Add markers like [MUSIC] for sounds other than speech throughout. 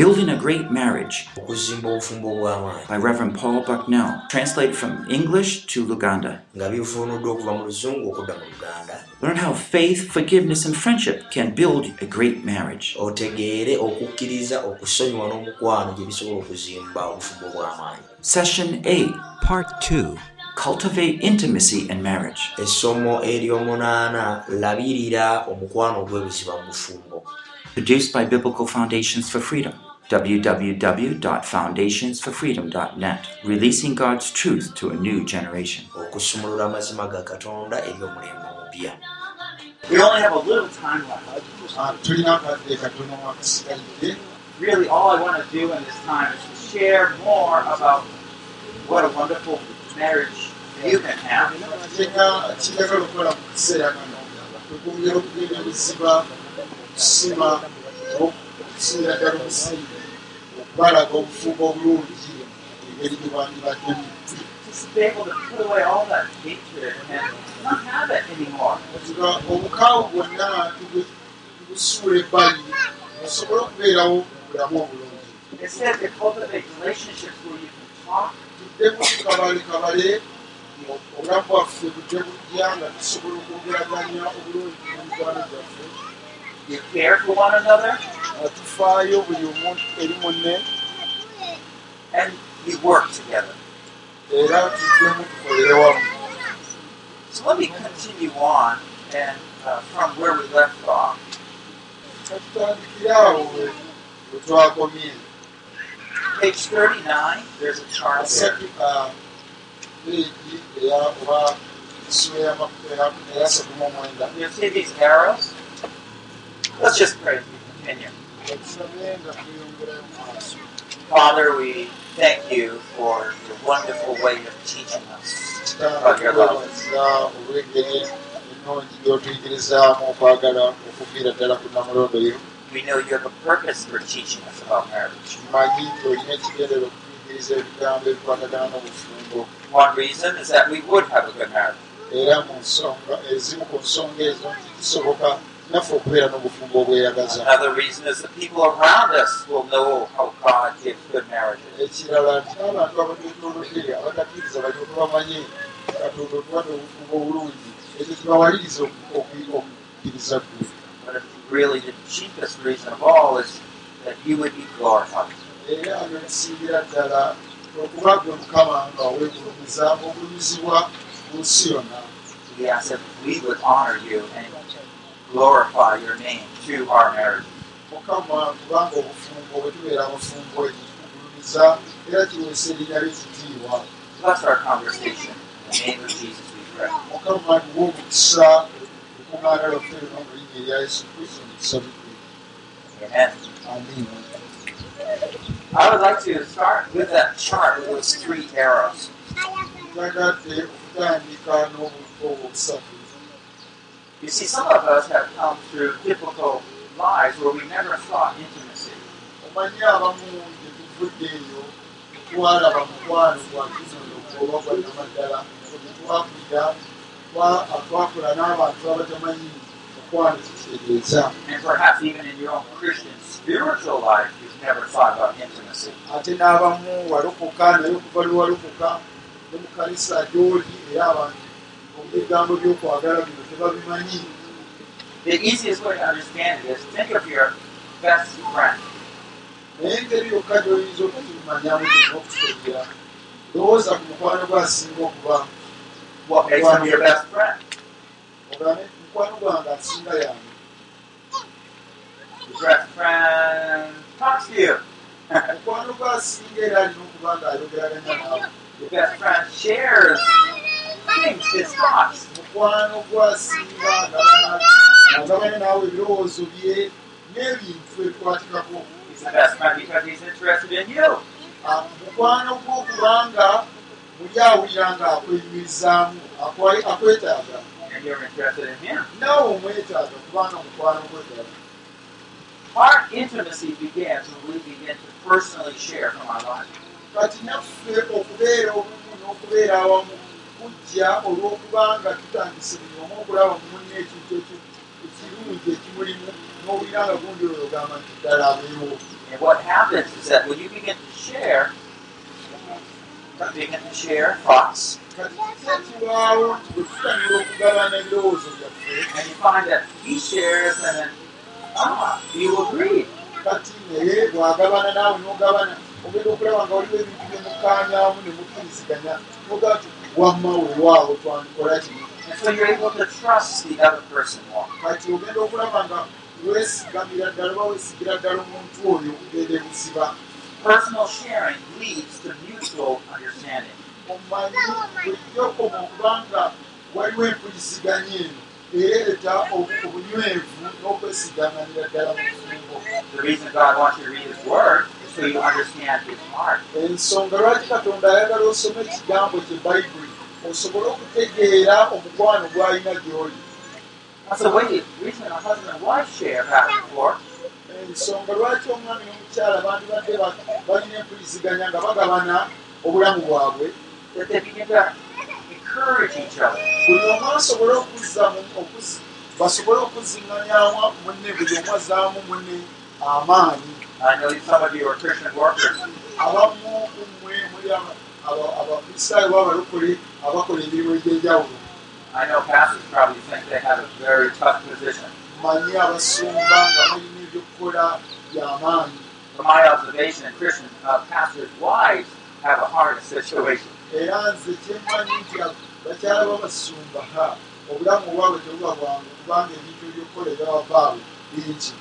Building a Great Marriage by Reverend Paul Bucknell, translated from English to Luganda. Learn how faith, forgiveness, and friendship can build a great marriage. Session 8 Part 2 Cultivate Intimacy in Marriage. essomo ery'omunaana labirira omukwano ogw'ebuziba mu bufumbo Produced by Biblical Foundations for Freedom. www.foundationsforfreedom.net. Releasing God's truth to a new generation. okusumulula amazima ga katonda eri omulembe omupya We only have a little time left. Tulina akadde katono akasigalidde Really, all I want to do in this time is to share more about what a wonderful marriage you can have. kyenga kiyagala okukola mu kiseera kano kwekumbira okugenda ebiziba okusima okusingira ddala omusingi okubalaga obufumbo obulungi engeri gye bwandibaddemu Just to be able to put away all that hatred and not have it anymore. nga obukaawu bwonna tubu- tubusuula ebbali osobole okubeerawo mu bulamu obulungi Instead, to cultivate relationships where you can talk, tuddemu tukabale kabale obulamu bwaffe budde bujja nga tusobola okwogeraganya obulungi n'emikwano gyaffe you care for one another, nga tufaayo buli omu eri munne and you work together. era tuddemu tukolere wamu So let me continue on and uh, from where we left off. we- we Page 39, there's a chart there. You see these arrows? Let's just pray as we continue. Father, we thank you for your wonderful way of teaching us. kitandikwebaza olw'engeri ennungi gy'otuyigirizaamu okwagala okuviira ddala ku namulondo yo We know you have a purpose for teaching us about marriage. One reason is that we would have a good marriage. Naffe okubeera n'obufumbo obweyagaza Another reason is the people around us will know how God gives good marriages. ekirala nti n'abantu abatwetoolodde abatakkiriza balyoke bamanye katonda otuwadde obufumbo obulungi ekyo kibawaliriza okukkiriza ggwe But really, the chiefest reason of all is that you would be glorified. era nekisingira ddala okuba gwe mukama nga weegulumiza ogulumizibwa mu nsi yonna We ask that we would honor you and glorify your name through our marriage. mukama kubanga obufumbo bwe tubeera abafumbo ekyo tukugulumiza era kiweesa erinnya lyekitiibwa Bless our conversation. In the name of Jesus, we pray. mukama tuwa omukisa okuŋŋaana lwaffe lino mu linnya erya yesu kristo netusabidde Amen. amiina I would like to start with that chart with those three arrows. twagadde okutandika n'obufo obusatu You see, some of us have come through difficult lives where we never thought intimacy. omanyi abamu gye tuvudde eyo twalaba mukwano gwa kizonogo oba gwa namaddala gye twakwira twa- twakola n'abantu abatamanyi mukwano kitegeeza And perhaps even in your own Christian spiritual life, you've never thought about intimacy. ate n'abamu walokoka naye okuva lwe walokoka ne mu kanisa gy'oli era abantu omubigambo by'okwagala bino tebabimanyi The easiest way to understand it is think of your best friend. naye engeri yokka gy'oyinza okukimanyamu kyona okutegera lowooza ku mukwano gwasinga okuba What makes him your best friend? ogambe mukwano gwange asinga yange Your best friend talks to you. mukwano gwasinga era alina okuba ng'ayogeraganya naawe Your best friend shares things, his thoughts. mukwano gwasinga agabanya naawe ebirowoozo bye n'ebintu ebikwatikako you. Ah, mukwano gw'okubanga muli awulira ng'akwenyumirizaamu akwa- akwetaaga And you're interested in him. naawe omwetaaga kubanga mukwano gwetaaga Our intimacy begins when we begin to personally share from our lives. kati naffe okubeera obumu n'okubeera awamu kujja olw'okubanga tutandise buli omu okulaba mu munne ekintu eki- ekirungi ekimulimu n'owulira nga gundi oyo ogamba nti ddala abeewo And what happens is that when you begin to share, begin to share thoughts, and you find that he shares, and then ah, you agree. kati naye bwagabana naawe n'ogabana ogenda okulaba nga waliwo ebintu byemukanyaamu ne mukkiriziganya nogaa ti wamma weewaawo twandikola kino And so you're able to trust the other person more. kati ogenda okulaba nga weesigamira ddala oba weesigira ddala omuntu oyo okugenda ebuziba Personal sharing leads to mutual understanding. omanyi bulijjo okoma okubanga waliwo empuliziganya eno ereeta obu- obunywevu n'okwesiganganira ddala mu bufumbo So you understand His heart. ensonga lwaki katonda ayagala osome ekigambo kye bayibuli osobole okutegeera omukwano gw'alina gy'oli ensonga lwaki omwami n'omukyala bandibadde ba- balina empuliziganya nga bagabana obulamu bwabwe buli omu asobole basobole okuziŋŋanyamu munne buli omu azaamu munne amaanyi I know some of you are Christian workers. abamu kumwe muli aba- aba- abakristaayo b'abalokole abakola emirimu egy'enjawulo I know pastors probably think they have a very tough position. manyi abasumba nga balina ebyokukola by'amaanyi From my observation, Christian uh, pastors' wives have a hard situation. era nze kyemmanyi nti bakyala babasumba obulamu obwabwe tebuba bwangu kubanga ebintu ebyokukola ebyababaabwe bingi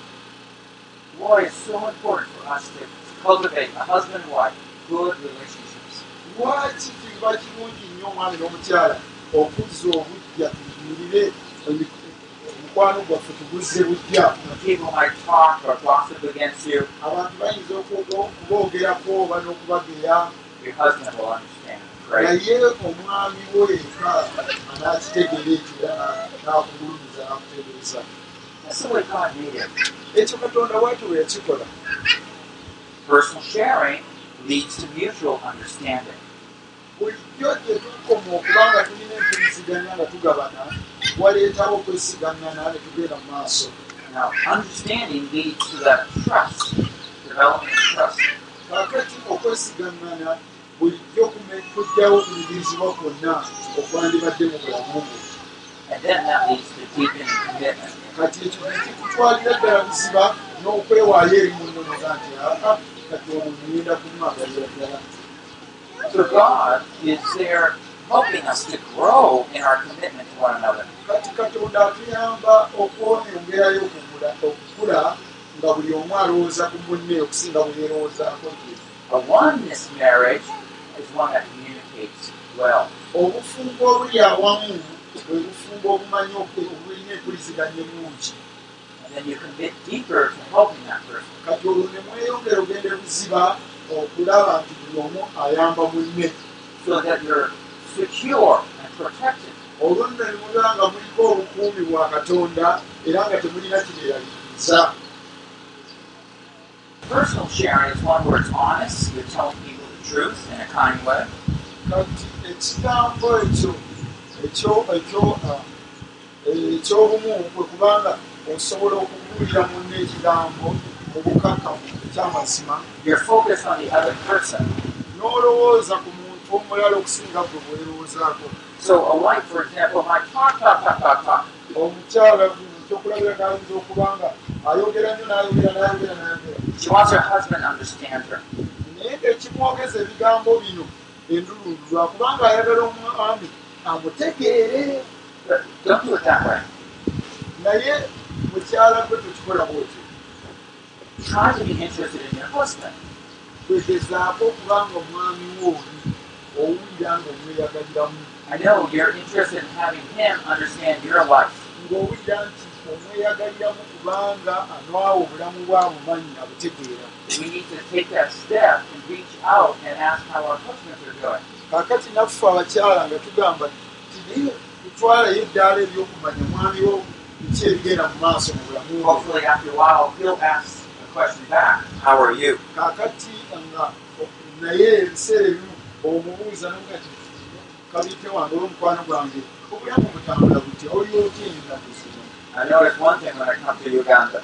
Boy, it's so important for us to cultivate a husband and wife, good relationships. lwaki kiba kirungi nnyo omwami n'omukyala okuzza obujja tuyimirire omukwano gwaffe tuguzze bujja When people might talk or gossip against you, abantu bayinza okubo- okuboogerako oba n'okubageya your husband will understand. Right? naye omwami wo eka anaakitegeera ekyo era n'akugulumiza n'akutegeeza Made it. ekyo katonda bwatyo bwe yakikola Personal sharing leads to mutual understanding. bulijjo gye tukoma okubanga tulina empuliziganya nga tugabana waleetawo okwesigaŋŋana ne tugenda mu maaso Now, understanding leads to that trust, development of trust. kaakati okwesigaŋŋana bulijjo kujjawo okuyigirizibwa kwonna okwandibadde mu bulamu bwe And then that leads to deepening commitment. Kati ekyo nekikutwalira ddala buziba n'okwewaayo eri munno noga nti aa kati ono nyenda kumwagalira ddala So God is there helping us to grow in our commitment to one another. kati katonda atuyamba okwongerayo okukula nga buli omu alowooza ku munne okusinga bwe yeerowoozaako ye A oneness marriage is one that communicates well. obufumbo obuli awamu bwe bufumbo obumanyi obulina empuliziganya ennungi And then you commit deeper to helping that person. kati olwo ne mweyongera ogende buziba okulaba nti buli omu ayamba munne so that you're secure and protected. olwo nno ne muba nga muliko obukuumi bwa katonda era nga temulina kireeraliza Personal sharing is one where it's honest, you're telling people the truth in a kind way. kati ekigambo ekyo ekyobumu kwe kubanga osobola okubuulira munne ekigambo mu bukakamu ekyamazima n'olowooza ku muntu omulala okusinga gwe bwerowoozaako omukyala ekyokulabira n'ayinza okubanga ayogera nnyo n'ayogera n'ayogera n'ayogera. Naye ekimwogeza ebigambo bino endulundu lwakubanga ayagala omwami amutegeere But don't do it that way. naye mukyala gwe tekikola bwotyo Try to be interested in your husband. kwegezaako okubanga omwami wooli owulira nga omweyagaliramu I know you're interested in having him understand your life. ng'owulira nti omweyagaliramu kubanga anwawa obulamu bwabumanyi abutegeera We need to take that step and reach out and ask how our husbands are doing. Kaakati naffe abakyala nga tugamba tiri tutwalayo eddaala ery'okumanya mwami wo biki ebigenda mu maaso mu bulamu bwe Hopefully, after a while, he'll ask a question back How are you? kaakati nga naye ebiseera ebimu omubuuza noga ti kabite wange olw'omukwano gwange obulamu butambula butya oli otya endakuzimu I noticed one thing when I come to Uganda.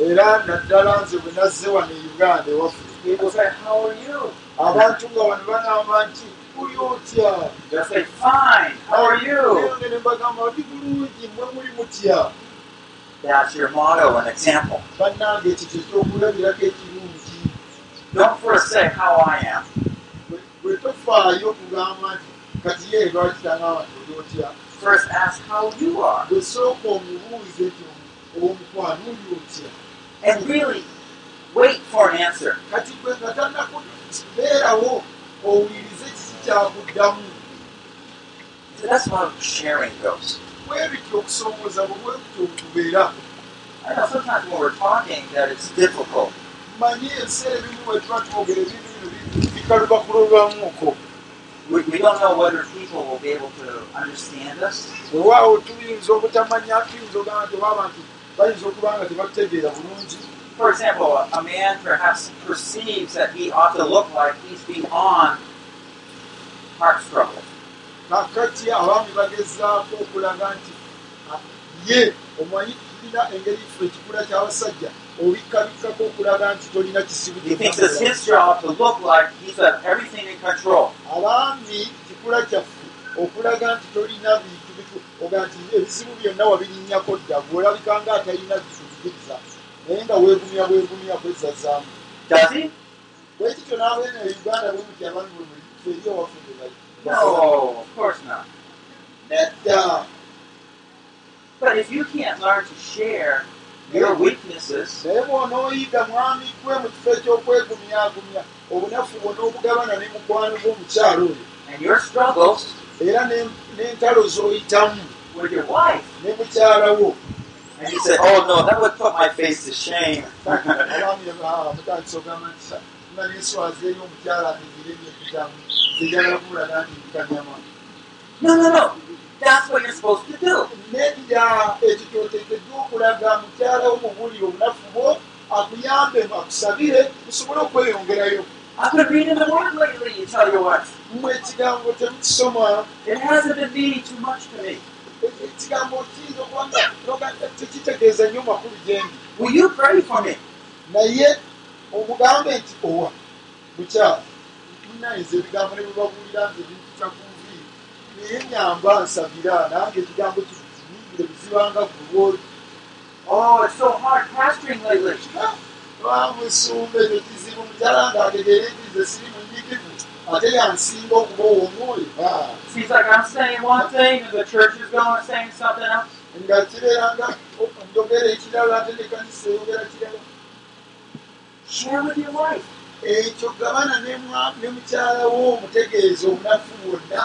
era naddala nze bwe nazze wano e uganda ewaffe People say, How are you? abantu nga wano bagamba nti uli otya They'll say, Fine. How are you? Ne mbagamba ndi bulungi mwe muli mutya That's your motto and example. bannange ekyo kyekyokulabirako ekirungi Don't first say how I am. Bwe- tofaayo kugamba nti kati ye lwaki tangamba nti oli otya First ask how you are. bwe sooka omubuuze nti omukwano oli otya And really wait for an answer. kati gwe nga tannakubeerawo owulirize kiki kyakuddamu So that's how sharing goes. bwe bwe bityo okubeera I know sometimes when we're talking that it's difficult. We, we don't know whether people will be able to understand us. For example, a, man perhaps perceives that he ought to look like he's beyond. Kakati abaami bagezaako okulaga nti ah, ye omanyi tulina engeri ffe ekikula ky'abasajja obikkabikkako okulaga nti tolina kisibu abaami kikula kyaffe okulaga nti tolina bintu oga nti ebizibu byonna wabirinnyako dda gweolabika nga atalina bikuzikiriza naye nga weegumya bwegumya he? bwekityo n'abeene e uganda bwe muti abaami bwe muli ffe eri ewaffe No, of course not. nedda But if you can't learn to share your weaknesses, gw'omukyalo oyo and your struggles with your wife, and you say, "Oh no, that would put my face to shame." Abaami ah, mutandisa ogamba nti "Sa, nga zijagala kumulaga nti nkanyama no, no, no. That's what you're supposed to do. nedda ekyo kyoteekeddwa okulaga mukyala wo mubuulire obunafu bwo akuyambe akusabire musobole okweyongerayo I've been reading the Word lately. You tell your wife, mmwe ekigambo temukisoma it hasn't been meaning too much to me. ekigambo kiyinza okubanga noga tekitegeeza nnyo makulu gyendi Will you pray for me? naye omugambe nti owa bukyala munayinza ebigambo ne bwebabuulira nze bintuta ku nviiri naye nyamba nsabira nange ekigambo kiningire bizibanga gulwoli Oh, it's so hard pastoring lately. lwamwisumba ekyo kizibu mukyala nga ategeere nti nze siri munyikivu ate yansinga okuba owomwoyo. Seems like I'm saying one thing and the church is going and saying something else. nga njogera ekirala ate nekanisa eyogera kirala Ekyo gabana ne mukyala wo omutegeeza obunafu bwonna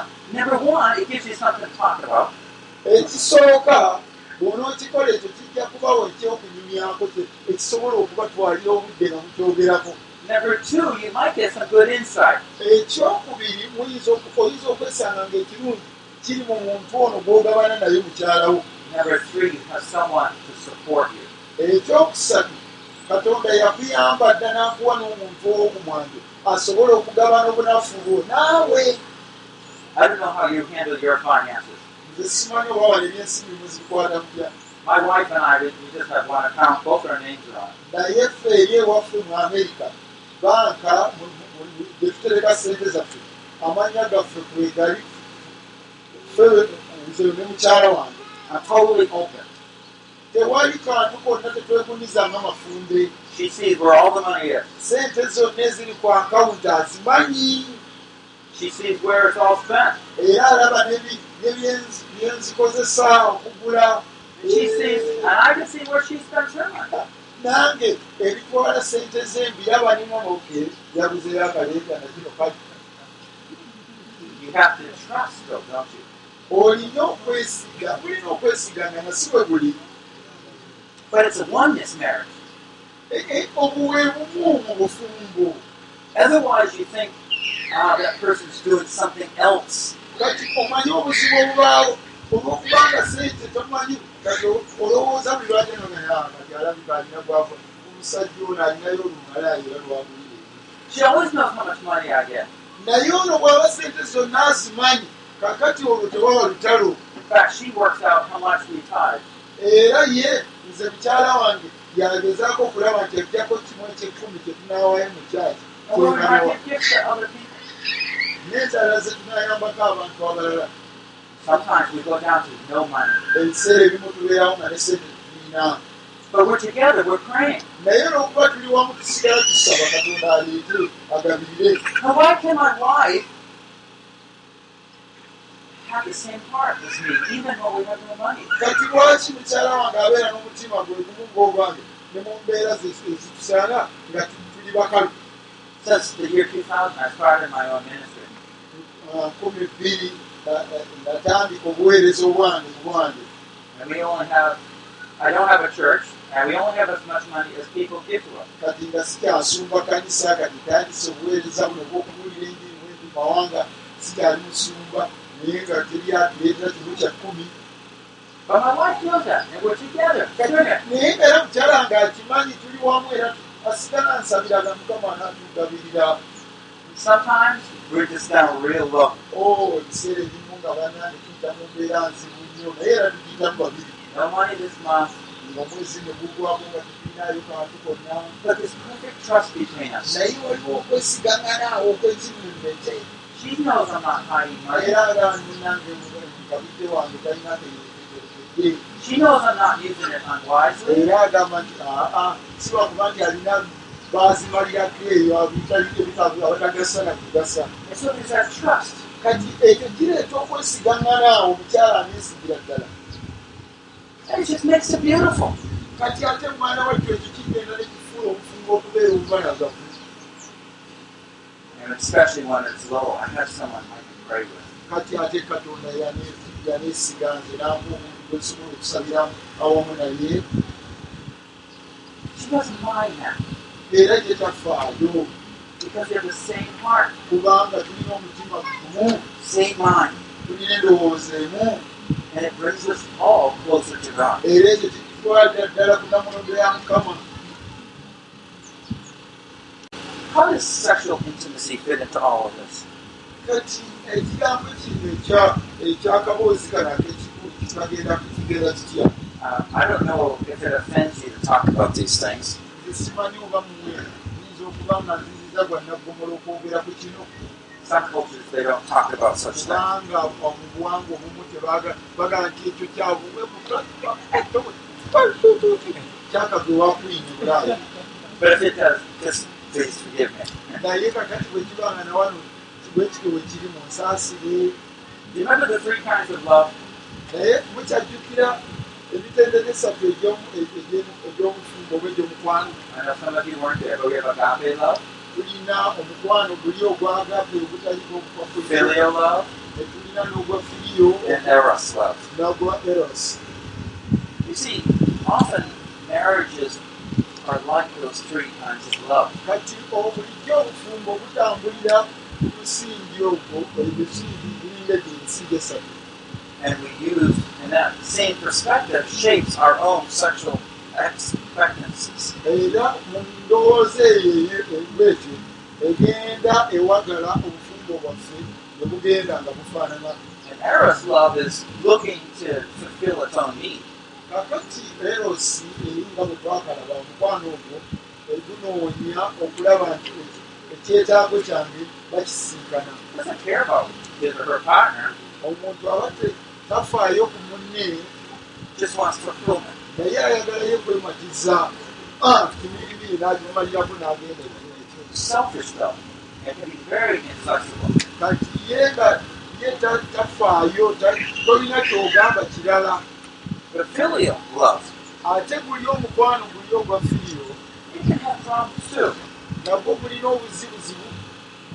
ekisooka bw'onookikola ekyo kijja kubawo ekyokunyumyako ekisobola okubatwalira obudde nga mukyogerako Number two, you might get some good insight. ekyokubiri oyinza okwesanga ngaekirungi kiri mu muntu ono gw'ogabana naye mukyalawo Number three, you have someone to support you. ekyokusatu katonda yakuyamba dda n'akuwa n'omuntu ow'omumwanjo asobole okugabana obunafu bwo naawe I don't know how you handle your finances. My wife and I, we just have one account. Both our names are on it. amannya gaffe kwegali ffe nze ne mukyala wange totally open. Tewali kantu konna tetwegunizanga mafumbe She sees where all the money is. sente zonna eziri ku akawunti azimanyi She sees where it's all spent. era alaba n'ebi- n'ebyenzi- byenzikozesa okugula And she sees, and I can see where she spends her money. nange ebitwala sente zembiraba nimonoke yabuzeyo akaleeta nakino kali You have to trust, though, don't you? olina okwesiga bulina okwesiganga na si bwe buli But it's a oneness marriage. Otherwise, you think ah, that person's doing something else. She always knows how much money I get. naye ono bw'aba sente zonna azimanyi kakati olwo tewaba lutalo Era ye nze mukyala wange yagezaako okulaba nti ajjako kimu ekyekumi kyetunaawayo mu kyaki n'enkyala ze tunayambako abantu abalala Sometimes we go down to no money. ebiseera ebimu tubeerawo nga ne sente tulina But we're together, we're praying. Now, why can my wife have the same heart as me, even though we have no money? kati lwaki mukyala wange abeera n'omutima gwe gumu ng'ogwange ne mu mbeera ezitusanga nga tu- tuli bakalu Since the year 2000, I started my own ministry. Ah, nkumi bbiri natandika obuweereza obwange obwange And we only have, I don't have a church, and we only have as much money as people give to us. kati nga sikyasumba kanisa kati tandise obuweereza buno bw'okubuulira enjiri mwendi mawanga sikyali musumba naye nga teryatuleetera kimu kya kkumi But my wife knows that, and we're together. Kati doing it. naye nga era mukyala nga akimanyi tuli wamu era asigala nsabiraga mukama natugabirira Sometimes we're just down real low. o ebiseera ebimu nga banani tuyita mu mbeera nzibu nnyo naye era tugiyitamu babiri No money this month, nga omwezi ne gugwako nga tulinayo kantu konna but there's perfect trust between us. naye waliwo okwesigangana awo okwezimumete She knows Not hiding money. era nga ninange mukabidde wange talina knows I'm not using it unwisely. era agamba nti aa siba kuba nti alina bazimalirako eyo abatagasa na kugasa And so there's that trust. kati ekyo kireeta okwesigangana awo omukyala aneesigira ddala And it just makes it beautiful. kati ate mwana wattu ekyo kigenda nekifuula obufungo okubeera obubalagavu And especially when it's low, I have someone I can pray with. kati ate katonda yane- yaneesiga nze nampa omuntu gwesobola okusabiramu awamu naye She doesn't mind that. Era gye tafaayo. Because we have the same heart, kubanga tulina omutima gumu. Same mind, tulina endowooza emu. And it brings us all closer to God. era ekyo kikitwalira ddala kunamulondo ya mukama How does sexual intimacy fit into all of this? kati ekigambo kino ekya- ekyakaboozi kano akekikulu kitagenda kukigenda kitya I don't know if it offends you to talk about these things, simanyi oba muwe yinza okuba nga nziziza gwa naggomola okwogera ku kino some cultures they don't talk about such things. kubanga mu buwanga obumu tebaga- bagala nti ekyo kyabuwe kyakagwe wakwinyi bulaayi But if it does, just. Naye kakati bwe kibanga na wano bwekityo bwe kiri mu nsaasire Do you remember the three kinds of love? naye mukyajjukira emitendera esatu egy'omu- egy'e- egy'obufumbo oba egy'omukwano tulina omukwano guli ogwagape ogutaliko ne tulina n'ogwa firiyo n'ogwa eros. You see, often marriages kati obulijjo obufumbo butambulira ku musingi ogwo emisingi giringa gyensingi esatu And we use, and that same perspective shapes our own sexual expectancies. era mu ndowooza eyo bwetyo egenda ewagala obufumbo bwaffe ne bugenda nga bufaanana And eros love is looking to fulfill its own need. Kakati erosi eri nga bwe twakalaba omukwano ogwo egunoonya okulaba nti ekyetaago kyange bakisinkana. Omuntu aba te- tafaayo ku munne naye ayagalayo kwematiza Ah, kimibiri n'agimalirako n'agenda kati ye nga ye ta- tafaayo ta- tolina kyogamba kirala But filial love, ate guli omukwano guli ogwa firiyo it can have problems too. nagwo gulina obuzibuzibu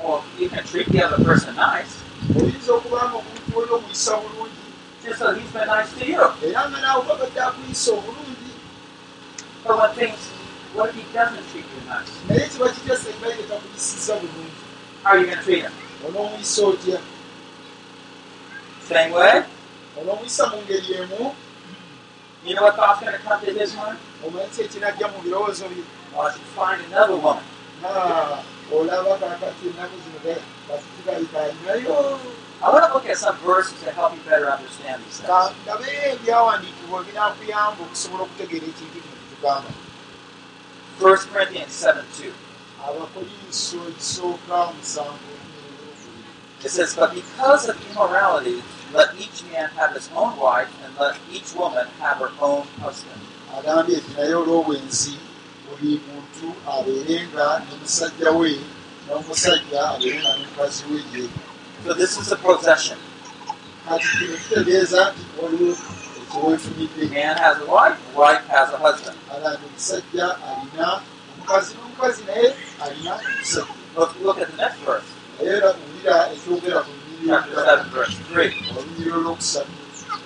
Well, you can treat the other person nice, oyinza okuba nga omuntu olina omuyisa bulungi just so he's been nice to you. era nga naawe babadde akuyisa obulungi But when things, what if he doesn't treat you nice? naye kiba kitya senga ye takuyisiza bulungi How are you going to treat him? onoomuyisa otya Same way? onoomuyisa mu ngeri emu What thought's going to come to his mind? omanyi ki ekinajja mu birowoozo bye Well, I should find another woman. Ah, olaba kakati ennaku zino bakitibayita alinayo I want to look at some verses to help you better understand these things. Ka ndabe ebyawandiikibwa binakuyamba okusobola okutegeera ekintu kino kitugamba 1 Corinthians 7 2. It says, But because of immorality, let each man have his own wife, and let each woman have her own husband. agambye nti naye olw'obwenzi buli muntu abeerenga ne musajja we n'omusajja abeerenga n'omukazi we ye So this is a possession. kati kino kitegeeza nti waliwo ekyeweefunidde Man has a wife, wife has a husband. agambye omusajja alina omukazi n'omukazi naye alina omusajja Look, look at the next verse, naye era owulira ekyogera ku chapter 7, verse 3. olunyiriro lwokusatu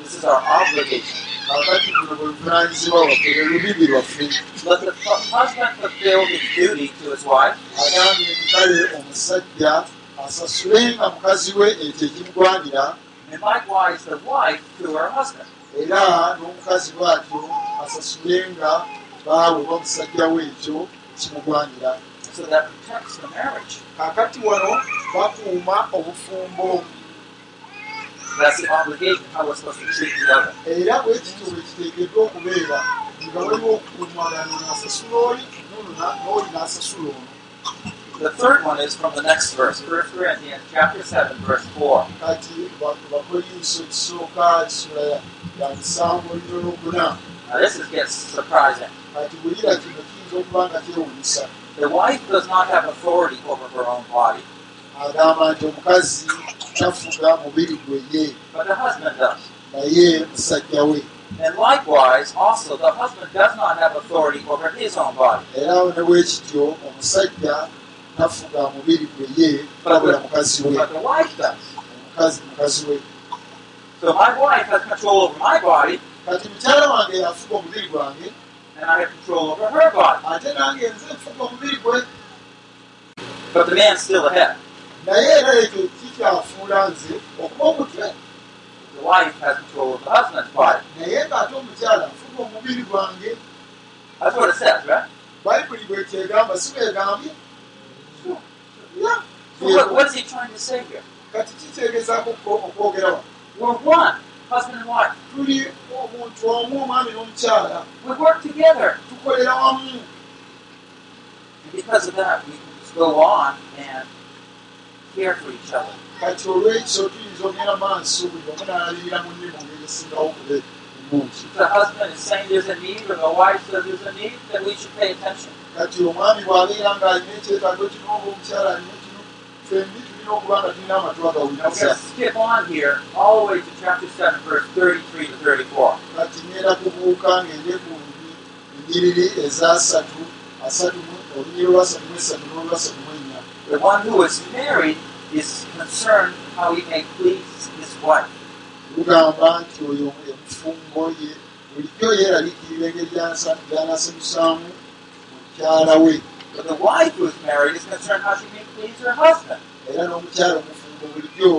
This is our obligation. kakati buno bwe buvunanyizibwa waffe lwe lubibi lwaffe agambye nti kale omusajja asasulenga mukazi we ekyo ekimugwanira era n'omukazi bw'atyo asasulenga baawe bamusajja we ekyo kimugwanira So that protects the marriage. kakati wano bakuuma obufumbo That's the obligation, how we're supposed to treat the other. era bwe kityo bwe kiteekeddwa okubeera nga waliwo okukuumagana n'asasula oli n'oli n'asasula ono The third one is from the next verse, 1 Corinthians chapter 7, verse 4. kati ba- bakolinso ekisooka essula ya- ya musanvu olino n'okuna Now this is, gets surprising. The wife does not have authority over her own body, agamba nti omukazi tafuga mubiri gwe ye but the husband does. naye musajja we. And likewise, also, the husband does not have authority over his own body, era ne bwekityo omusajja tafuga mubiri gwe ye wabula mukazi we. but the wife does. omukazi mukazi we. So my wife has control over my body, kati mukyala wange afuga omubiri gwange and I have control over her body. ate nange nze nfuga omubiri gwe But the man's still the head. naye era ekyo kikyafuula nze okuba omutwe The wife has control of the husband's body. naye ng'ate omukyala afuga omubiri gwange That's what it says, right? bayibuli bwe kyegamba si bwegambye So what, what is he trying to say here? kati kikyegezaako okwo- okwogera wano We're one. Tuli omuntu omu omwami n'omukyala We work together. tukolera wamu And because of that, we can just go on and care for each other. kati olwekyo tuyinza ogenda maaso buli omu n'alabirira munne mu ngeri esingawo okube ennungi If the husband is saying there's a need or the wife says there's a need, then we should pay attention. kati omwami bw'abeera ng'alina ekyetaago kino oba omukyala alina kino ffembi tulina okuba nga tulina amatu Now we're going agawuliriza to skip on here all the way to chapter 7, verse 33 to 34. kati ngenda kubuuka ng'ende ku ennyiriri ezasatu asatu olunyiri olwasatu mu esatu n'olwasatu mu ennya The one who is married is concerned how he may please his wife. lugamba nti oyo emufumbo ye bulijjo yeeraliikirira engeri gy'anaasanyusaamu mukyala we But the wife who is married is concerned how she may please her husband. Era n'omukyala omufumbo bulijjo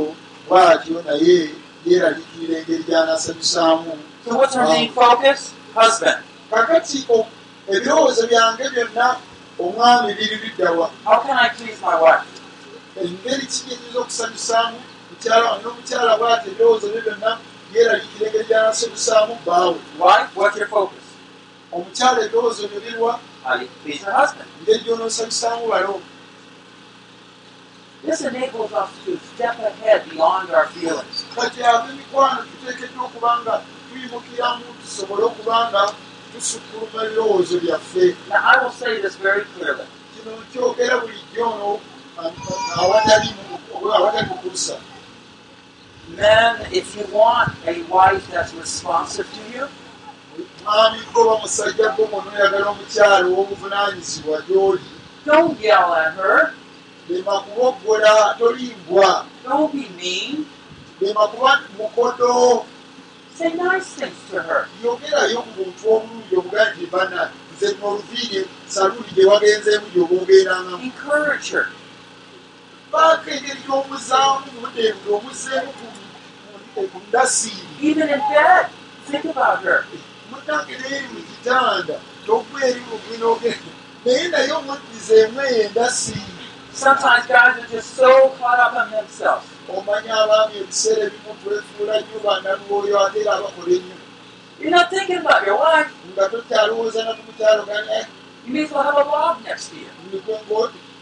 bw'atyo naye yeeraliikirira engeri gy'anaasanyusaamu? Husband. kakati ebirowoozo byange byonna omwami biri biddawa engeri kigenyeza okusanyusaamu mukyala wange n'omukyala bw'ati ebirowoozo bye byonna yeeraliikira engeri gy'anaasanyusaamu bbaawe your focus? omukyala ebirowoozo byo birwa? Engeri gy'onoosanyusaamu balo This enables us to step ahead beyond our feelings. kati ab'emikwano tuteekeddwa okuba nga tuyimukiramu tusobole okuba nga tusukkuluma ebirowoozo byaffe Now, I will say this very clearly. kino kyogera bulijjo ono awatali mu- awatali mukuusa Men, if you want a wife that's responsive to you, mwami goba musajja gwo munoyagala omukyalo ow'obuvunaanyizibwa gy'oli don't yell at her. Lema kuboggola tolimbwa Don't be mean. lema kuba mukodo Say nice things to her. yogerayo ku buntu obulungi obugaa nti bana nze noluviire saluuli gye wagenzeemu gyoba ogendangamu Encourage her. baako engeri y'omuzaamu budde ng'omuzeemu ku ndasiiri Even in bed, think about her. munnange neeri mu kitanda togwa eri mugwina ogenda naye naye omuddizeemu eyo endasiiri Sometimes guys are just so caught up in themselves. omanya abaami ebiseera ebimu twefuula nnyo banalwoyo ate era abakola ennyo You're not thinking about your wife. nga tokyalowooza na ku mukyalo gane You may as well have a log next to you.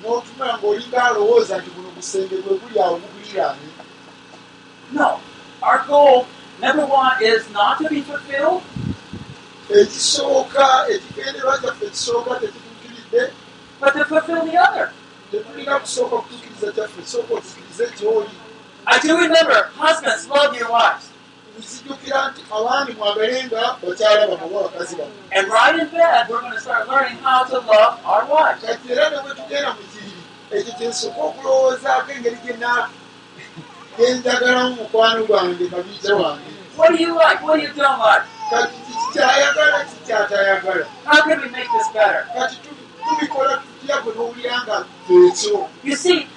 n'otunula ng'olinga alowooza nti buno busenge bwe buli awo buguliraani No. Our goal, number one, is not to be fulfilled, ekisooka ekigenderwa kyaffe ekisooka tekituukiridde but to fulfill the other. Tetulina kusooka kutuukiriza kyaffe sooka otukirize kyoli I do remember, husbands, love your wives. And right in bed, we're going to start learning how to love our wives. ekyo kyensooka okulowoozaako engeri gyena genjagalamu mukwano gwange kabiite wange What do you like? What do you don't like? kati kikyayagala kikyatayagala How can we make this better? kati tubikola tutya bwe n'owulira nga kyekyo You see,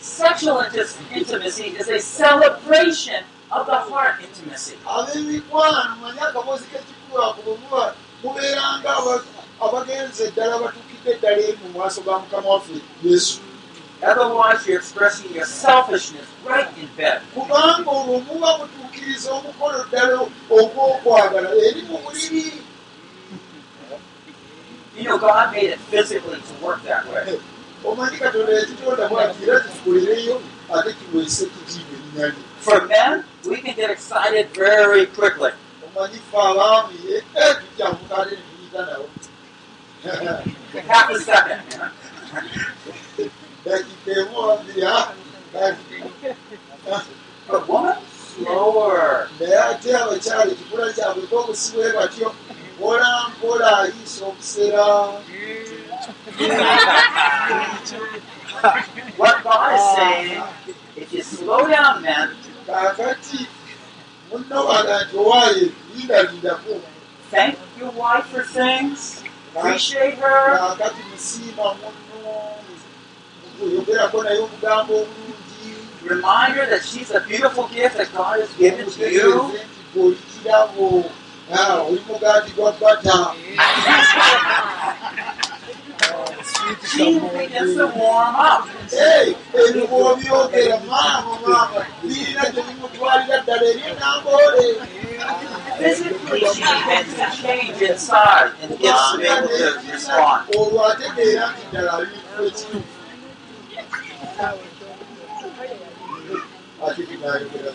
sexual inti- intimacy is a celebration of the heart intimacy. ab'emikwano manye bwe muba mubeeranga aba- abagenze eddala batuukidde eddala eri mu maaso ga mukama waffe yesu Otherwise, you're expressing your selfishness right in bed. kubanga olwo muba mutuukiriza omukolo ddala ogw'okwagala eri mu buliri You know, God made it physically to work that way. omanyi katonda yakitonda bwati era kitukolereyo ate kiweese kitiibwa erinnya For men, we can get excited very quickly. omanyi fe abaami eh, tujjamuka ate netuyita nabo Half a second. You know? dakika emu slower. naye ate abakyala ekikula kyabwe kokusibwe batyo mpola mpola ayiisa obuseera What God is saying, if you slow down, men, kaakati munno baga nti owaaye lindalindako thank your wife for things, appreciate her, remind her that she's a beautiful gift that God has given to you. Oli mugaati gwa bata She begins to warm up. Hey, ebyo bw'obyogera maama maama birina gye bimutwalira ddala respond. olwo ategeera nti ddala tinayogera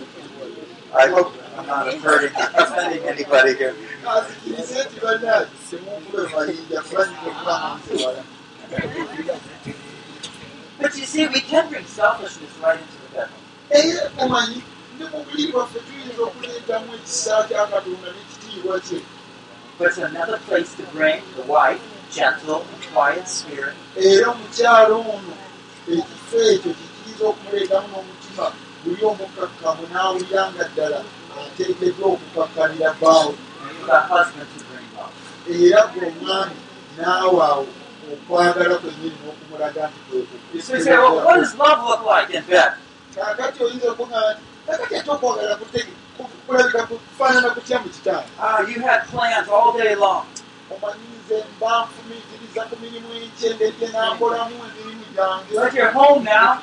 I hope I'm not hurting, offending anybody here. azikirize nti bannange semunkube mayinja fulanyika okubamanzewala But you see, we can bring selfishness right into the bedroom. era omanyi ne mu buliri bwaffe tuyinza okuleetamu ekisa kya katonda n'ekitiibwa kye But another place to bring the wife, gentle and quiet spirit, era omukyalo ono ekifo ekyo kikiriza okumuleetamu n'omutima buli omukakkamu n'awulira nga ddala ateekeddwa okukakkalira love. era gwe omwami n'awaawo okwagala kwennyini n'okumulaga nti So you say, well, what does love look like in bed? kakati oyinza okugamba nti kakati ate okwagala kulabika kufaanana kutya mu kitanda Ah, you had plans all day long. omanyize mba nfumiitiriza ku mirimu enkyendejje n'akolamu emirimu gyange But you're home now,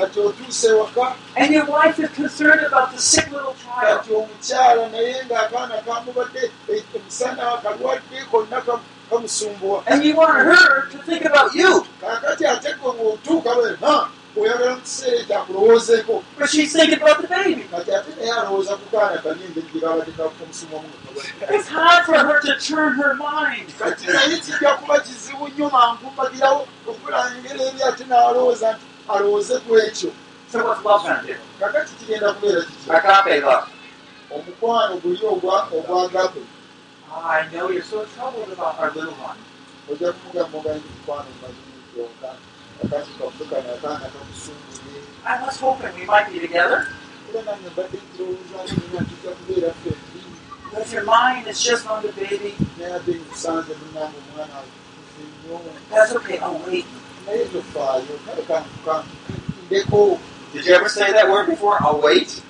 kati otuuse waka and your wife is concerned about the sick little child. kati omukyala naye ng'akaana kamubadde emisana kalwadde konna kam- kamusumbuwa And you want her to think about you. kakati ate gwe bw'otuuka bwe ha oyagala mu kiseera ekyakulowoozeeko But she's thinking about the baby. kati ate naye alowooza ku kaana engeri gye babadde kamusumwamu nga kabadde It's hard for her to turn her mind. kati naye kijja kuba kizibu nnyo mankumbagirawo okulangera eri ate n'alowooza nti alowooze ku ekyo kakati kigenda kubeera kiki omukwano guli ogwa ogwagape Ah, I know you're so troubled about our little one. ojja kumugamba ogaanyi mukwano mazimukyoka kakati kafukana akaana kamusumbuye I was hoping we might be together. era nange mbadde nkirowoozamu nina tujja kubeera ffembi But if your mind is just on the baby, that's okay. I'll wait. Naye tofaayo kale kankukandeko Did you ever say that word before? I'll wait.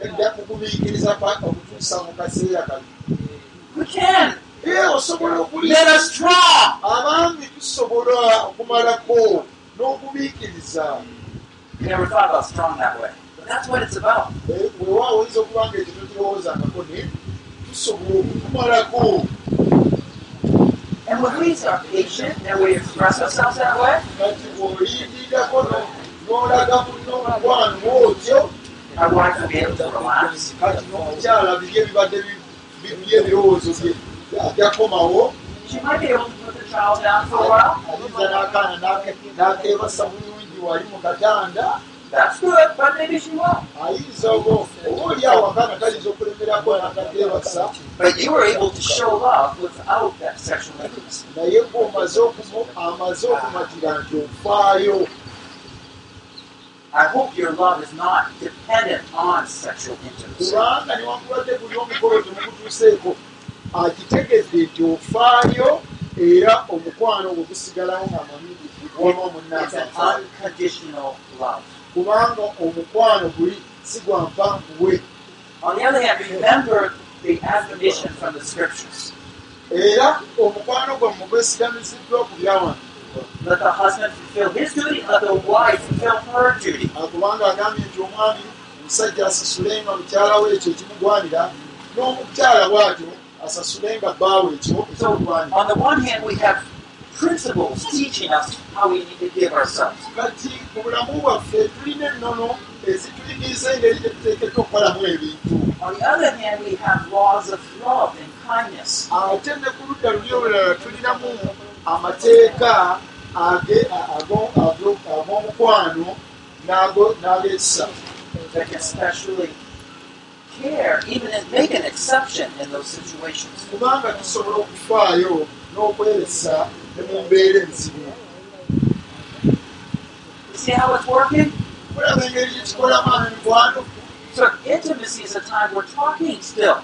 edda kukubiikiriza paka okutuusa mu kaseera kali We can. ye osobola abaami tusobola okumalako n'okubiikiriza You never thought about strong that way. But that's what it's about. Eh, weewaawo oyinza okuba nga ekyo tokirowoozangako ne tusobola okutumalako And when we are patient and we express ourselves that way, our wife will be able to relax. She might be able to put the child down for a while. Ayinza oba oli awo akaana kayinza okulemerako n'akakeebasa But you were able to show love without that sexual intimacy. naye amaze okumatira nti ofaayo I hope your love is not dependent on sexual intimacy. akitegedde nti ofaayo era omukwano gwe gusigalawo omunnange an unconditional love. Kubanga omukwano guli si gwa mpanvuwe On the other hand, remember the admonition from the scriptures. era omukwano gwammwe gwesigamiziddwa ku byawandiikibwa Let the husband fulfill his duty, let the wife fulfill her duty. kubanga agambye nti omwami omusajja asasulenga mukyala we ekyo ekimugwanira n'omukyala bw'atyo asasulenga bbaawe ekyo ekimugwanira principles teaching us how we need to give ourselves. kati mu bulamu bwaffe tulina ennono ezituyigiriza engeri gye tuteekeddwa okukolamu ebintu On the other hand, we have laws of love and kindness. ate ne ku ludda luli olulala tulinamu amateeka ag'omukwano n'ag'ekisa care, even and make an exception in those situations. kubanga tusobola okufaayo n'okweyesa ne mu mbeera enzibu You see how it's working? mulaba engeri gyekikolamu amikwano So intimacy is a time we're talking still.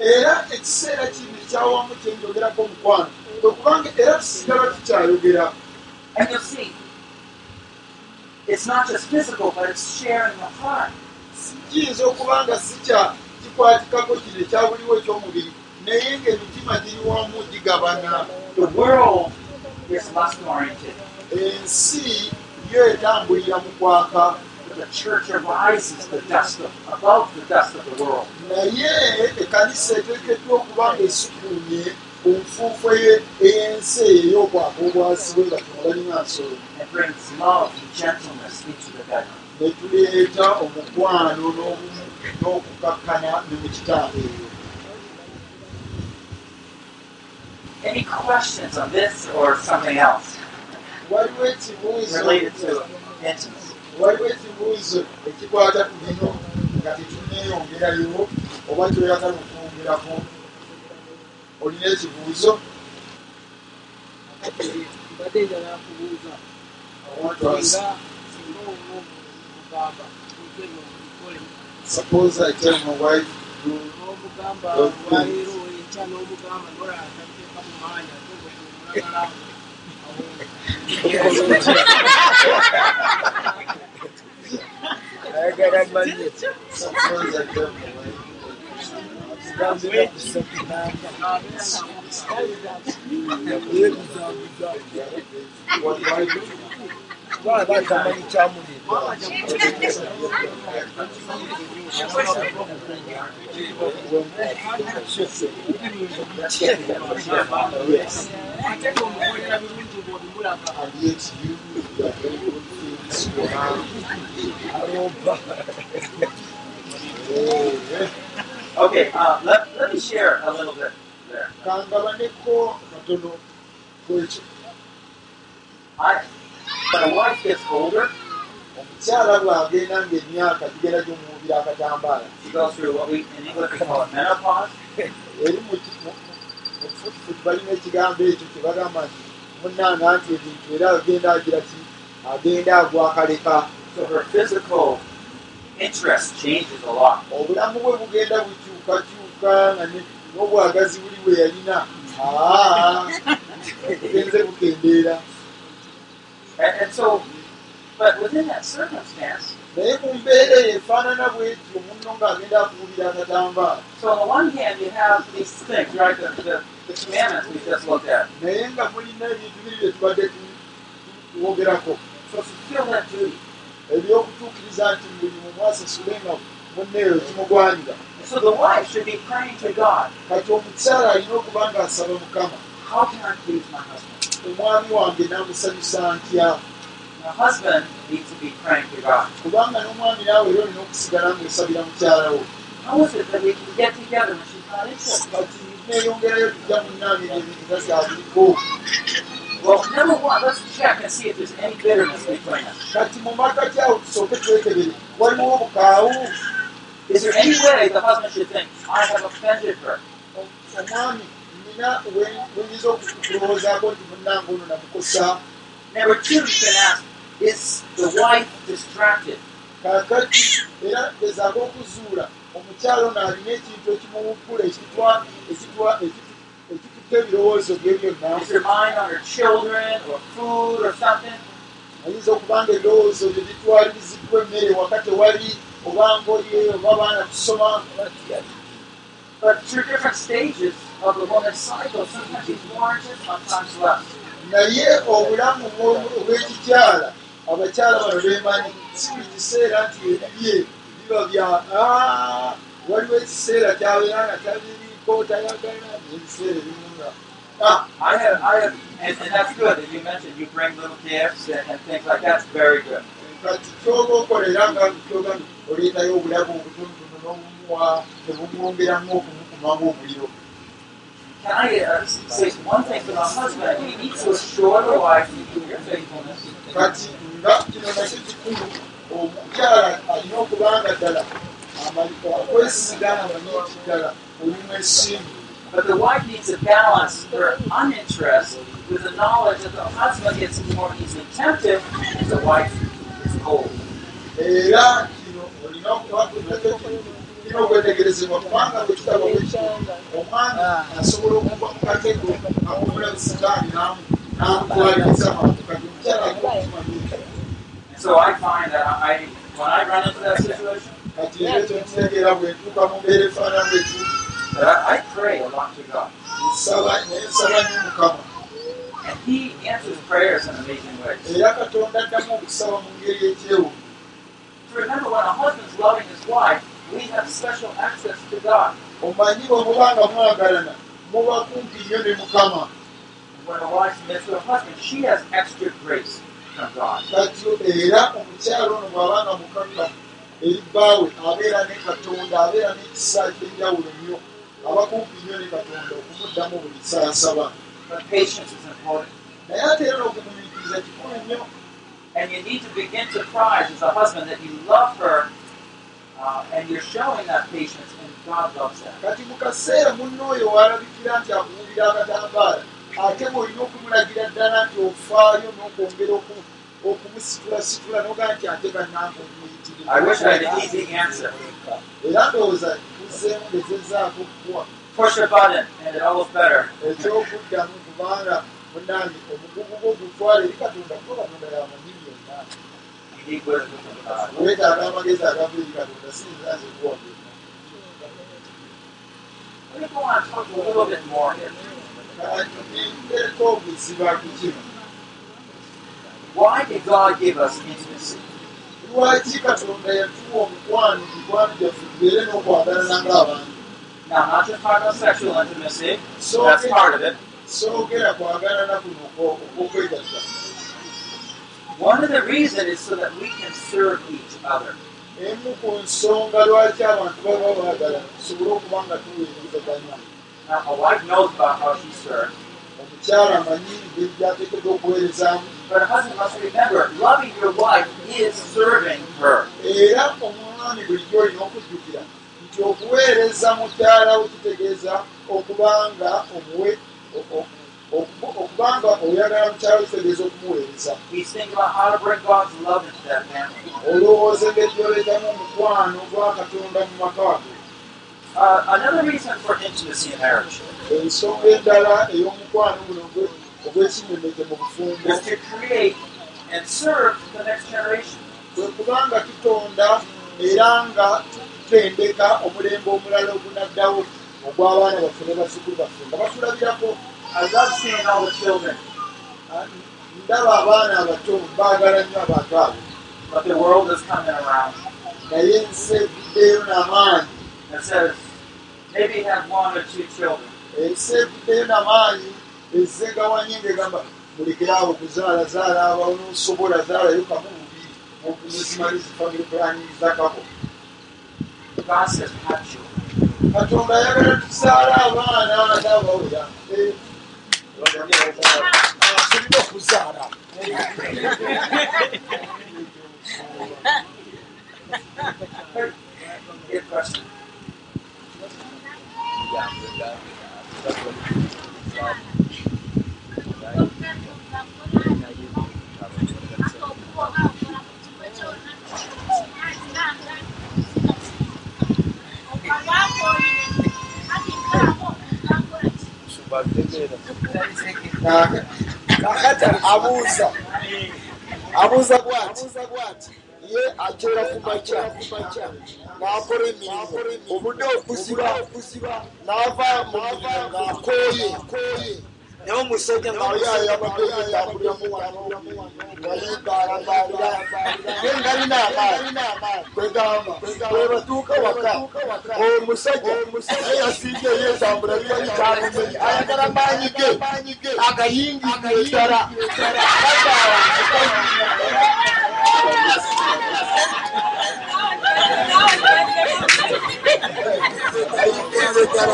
era ekiseera kino ekyawamu kyenjogerako omukwano kwekubanga era tusigala tukyayogera And you'll see, it's not just physical, but it's sharing the heart. kiyinza okuba nga si kikwatikako kino ekyabuliwo ekyomubiri naye ng'emitima giri wamu gigabana. The world is lust oriented, ensi yo etambulira mu kwaka. The church arises the dust of, above the dust of the world. naye ekkanisa eteekeddwa okuba nga esikuumye ku nfuufu eye- ey'ensi eyo ey'okwaka obwasibwe nga temubalina nsolo. And brings love and gentleness into the bedroom. ne tuleeta omukwano n'okukakkana ne mu kitanda eyo Any questions on this or something else? Related to intimacy? waliwo ekibuuzo ekikwata ku bino nga tetuneeyongerayo oba kyoyagala okwongerako olina ekibuuzo mbadde njagala kubuuza singa singa owo mugamba ekyo okikole suppose i tell my wife do n'omugamba Those olwaleero enkya n'omugamba nolala tateeka mu mwanya ate okulagala ayagala manye suppose i tell my kubanga batamanyi Eh, Okay, uh, let, let me share a little bit there. I, when a wife gets older, omukyala bw'agenda ng'emyaka gigenda gyomubira akatambaala. Eri mu ki- mu- mu futufutu balina ekigambo ekyo kye bagamba nti munnanga nti ebintu era agenda agira ki? Agenda agwakaleka. So her physical interest changes a lot. obulamu bwe bugenda bukyukakyuka nga n'obwagazi buli bwe yalina. Aa bugenze bukendeera And, and so, but within that circumstance, naye mu mbeera eyo efaanana bwetyo munno ng'agenda akuulira akatambaala So on the one hand, you have these things, right? The, the, the commandments we just looked at. naye nga mulina ebintu biri bye tubadde tu- twogerako So fulfill that duty. ebyokutuukiriza nti buli mu mwasasule nga munneeyo kimugwanira And so the wife should be praying to God, kati omukyala alina okuba ng'asaba mukama omwami wange n'amusanyusa ntya The husband needs to be praying to God. kubanga n'omwami naawe era olina okusigala ng'osabira mukyala wo How is it that we can get together when she's not interested? kati neeyongerayo tujja munnaange ebintu nga byabiriko Well, number one, let's check and see if there's any bitterness between us. kati mu makkati awo tusooke twekebere waliwo obukaawu Is there any way the husband should think, I have offended her? omwami nina wenyinza okulowoozaako nti munnange ono namukosa Number two, you can ask, is the wife distracted? kaakati era gezaako okuzuula omukyalo ono alina ekintu ekitu- ekitutta ebirowoozo bye byonna ayinza okuba nga ebirowoozo bye bitwaliriziddwa emmere wakati wali oba ngoye oba baana kusoma But through different stages of the woman's cycle, sometimes she's more interested, sometimes less. naye obulamu obw'ekikyala abakyala bano beemanyi si buli kiseera nti ebibye biba bya "Ah, waliwo ekiseera kyabeera nga tabiriiko tayagala n'ebiseera ebimu nga "Ah, I have, I have, and, and that's good that you mentioned you bring little gifts and, and things like that. That's very good. kati kyoba okolera nga kyoga oleetayo obulabu obutonotono n'obumuwa nebumwongeramu okumukumamu omuliro Can I uh, say one thing to the husband? He needs to assure the wife of your faithfulness. kati nga kino nakyo kikulu omukyala alina okubanga ddala akwesiga amanyi nti ddala olimu essimbu But the wife needs to balance her uninterest with the knowledge that the husband gets more easily tempted if the wife is cold. Okina okwetegerezebwa kubanga bwe bwekino omwami asobola okuva mu katego akumula busitaani n'amutwaliriza abantu kati omukyala alina okukimanyika And so I find that I, when I run into that situation, kati era ekyo kitegeera bwentuuka mu mbeera efaanana bwetu that I, I pray a lot to God. nsaba naye nsaba nnyo mukama And He answers prayers in amazing ways. era katonda addamu okusaba mu ngeri ekyewuunyo To remember, when a husband's loving his wife, we have special access to God. omanyi bwe muba nga mwagalana muba kumpi nnyo ne mukama And when a wife submits to her husband, she has extra grace from God. kati era omukyalo ono bw'aba nga mukaka eri bbaawe abeera ne katonda abeera n'ekisa ekyenjawulo nnyo aba kumpi nnyo ne katonda okumuddamu buli kyasaba But patience is important. naye ate era n'okumunyikiriza kikulu nnyo And you need to begin to prize as a husband that you love her uh, and you're showing that patience, and God loves that. kati mu kaseera munno oyo waalabikira nti akuwulira akatambaala ate bw'olina okumulagira ddala nti ofaayo n'okwongera oku- okumusitulasitula n'ogaa nti ate bannange I wish I had an easy answer. era ndowooza tuzzeemu ngezezaako okukuwa Push a button and it all is better. ekyokuddamu kubanga munange omugugu gwo gutwala eri katonda kuba katonda yamanyi byonna weetaaga amagezi agava eri katonda siyinza nze kuwa byonna Let me go on and talk a little bit more here. ndereko obuziba ku kino Why did God give us intimacy? lwaki katonda yatuwa omukwano mikwano gyaffe tubeere n'okwagalana ng'abantu Now, not just talking about sexual intimacy. So- That's part of it. Soogera kwagalana kuno okwo- okw'okwegatta One of the reasons is so that we can serve each other. emu ku nsonga lwaki abantu baba baagala tusobole okuba nga tuweerezaganya Now, a wife knows about how she serves, omukyala amanyi engeri gyateekeddwa okuweerezaamu but a husband must remember loving your wife is serving her. era omwami bulijjo olina okujjukira nti okuweereza mukyala we kitegeeza okubanga omuwe o- o- okuba- okubanga oyagala mukyala we kitegeeza okumuweereza We think about how to bring God's love into that family. olowooza engeri gyoleetamu omukwano gwa katonda mu maka go Uh, another reason for intimacy in marriage ensonga endala ey'omukwano guno ogwe- ogw'ekinyemeke mu bufumbo is to create and serve the next generation. kwe kubanga tutonda era nga tutendeka omulembe omulala ogunaddawo ogw'abaana baffe ne bazzukulu baffe nga batulabirako I love seeing all the children, ndaba abaana abato baagala nnyo abantu abo. But the world is coming around. Naye ensi evuddeyo n'amaanyi. That says maybe have one or two children. ensi evuddeyo n'amaanyi ezzegawanye ng'egamba mulekerawo okuzaala zaala abawo n'osobola zaalayo kamu bubiri. Muzimalizi family planning zakako God says have children. Katonda ayagala tuzaala abaana Eh, ah, tulina okuzaala Good question. Kakati abuuza abuuza bwati ye akyera ku makya n'akola emirimu obudde okuziba n'ava ng'akooye naye omusajja ngaayoyayabadde yetambuliramu wano ngayimbaalambalira ye ngalina amaani kwegamba bwe batuuka waka omusajja naye yasinga yetambula byali kyalumenye ayagala maanyi ge agayingirire ddala ayingirire ddala Does that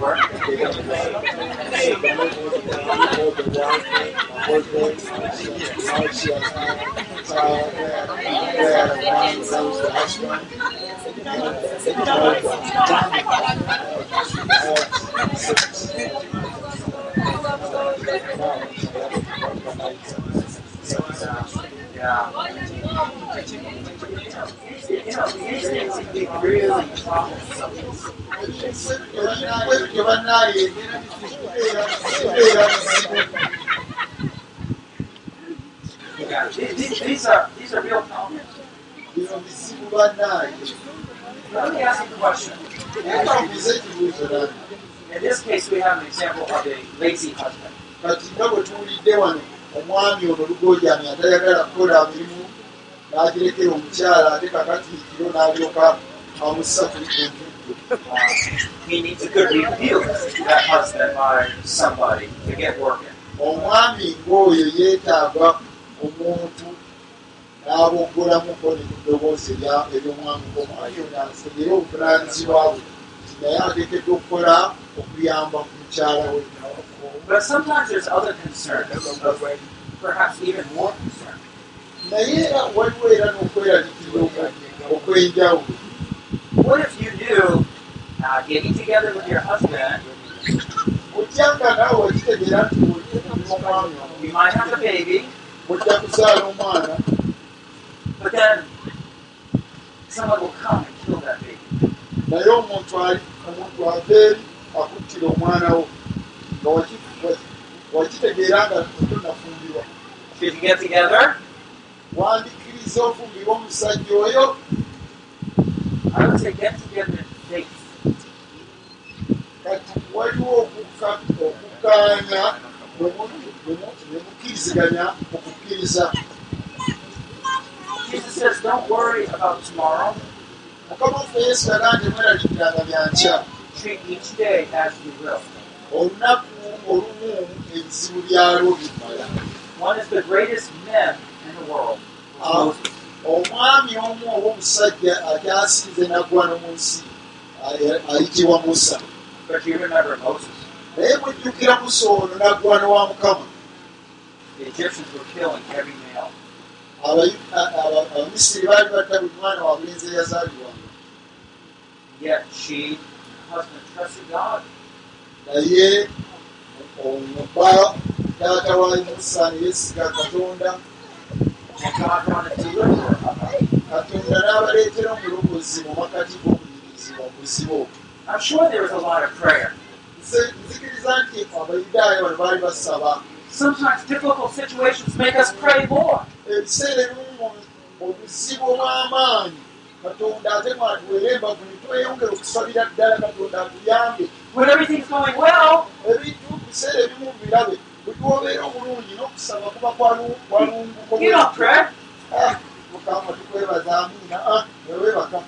work? Yeah. You these these, are these are real comments. Let me ask you a question. In this case, we have an example of a lazy husband. Omwami ono lugojami atayagala kukola mirimu n'agirekera omukyala ate kakati kiro n'alyoka amussa kuli ku [LAUGHS] working. omwami ng'oyo yeetaaga omuntu n'aboggolamuko ne kudoboozi erya- ery'omwami omwami ono asenyere obuvunaanyizibwa bwe. Naye ateekeddwa okukola okuyamba ku mukyala we But sometimes there's other concerns, perhaps even more concern. naye era waliwo era n'okweraliikirira okwe- okw'enjawulo What if you knew uh, getting together with your husband, otyanga naawe wakitegeera nti olina omwami you might have a baby, ojja kuzaala omwana but then someone will come and kill that baby. naye omuntu ali omuntu ava eri akuttira omwana wo nga waki- waki- wakitegeera nga tonafumbirwa Should you get together? wandikkiriza ofumbirwa omusajja oyo I would say get together faith. kati waliwo okukkaanya ne mu- ne mu- ne mukkiriziganya okukkiriza Jesus says, don't worry about tomorrow. mukama waffe yesu yagaa nti mweraliikiranga byankya Treat each day as you will. Olunaku olumu ebizibu byalwo bimala One is the greatest men in the world. Ah. Moses. omwami omu oba omusajja ate asinze naggwano mu nsi ay- ayitibwa musa But you remember Moses. naye mujjukira musa ono naggwano wa mukama The Egyptians were killing every male. Abayu- a- aba- abamisiri baali batta buli mwana wabulenzi eyazaalibwanga naye omuba taata wa musa ne yeesiga katonda katonda n'abaleetera omulokozi mu makati g'okuyirizibwa buzibu I'm sure there was a lot of prayer. nze nzikiriza nti abayudaaya bano baali basaba Sometimes difficult situations make us pray more. ebiseera ebimu mu buzibu obw'amaanyi katonda ate mwatuweera embavu ne tweyongera okusabira ddala katonda atuyambe ebintu biseera ebimu birabe buli wobeera obulungi n'okusaba kuba kwalu- kwalunguko. Ah, mukama tukwebaza amiina Ah, about?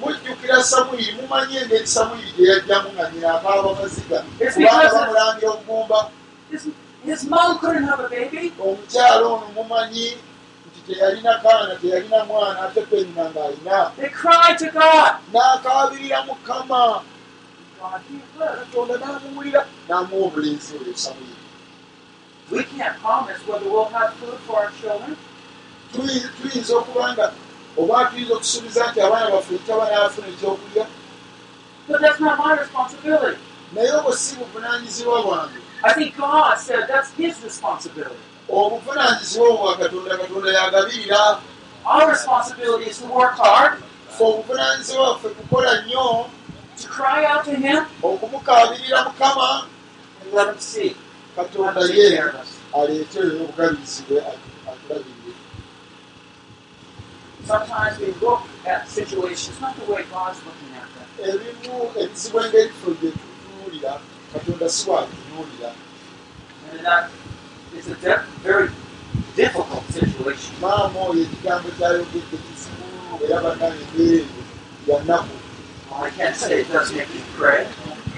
mujjukira samwiri mumanyi engeri samwiri gye yajjamu nga nyina akaaba maziga kubanga bamulambira obugumba omukyalo ono mumanyi teyalina kaana teyalina mwana ate penina ng'alina They cried to God. n'akaabirira mukama katonda n'amuwulira n'amuwa obulenzi oyo samwiri We can't promise whether we'll have food for our children. Tuyi- tuyinza okuba nga oba tuyinza okusuubiza nti abaana baffe ekitaba n'afuna ekyokulya But that's not my responsibility. naye obwo si buvunaanyizibwa bwange I think God said that's his responsibility. Obuvunaanyizibwa obwo bwa katonda katonda yagabirira Our responsibility is to work hard, fe obuvunaanyizibwa bwaffe kukola nnyo. to cry out to him, okumukaabirira mukama. and let him see. katonda ye aleete obugabirizi bwe atulabirire Sometimes we look at situations not the way God's looking at them. ebimu ebizibu engeri ffe gye tutunuulira katonda si that is a de- very difficult situation. maama oyo ekigambo kyayogedde kizibu era bannaba embeera eyo ya nnaku I can't say it does make you pray.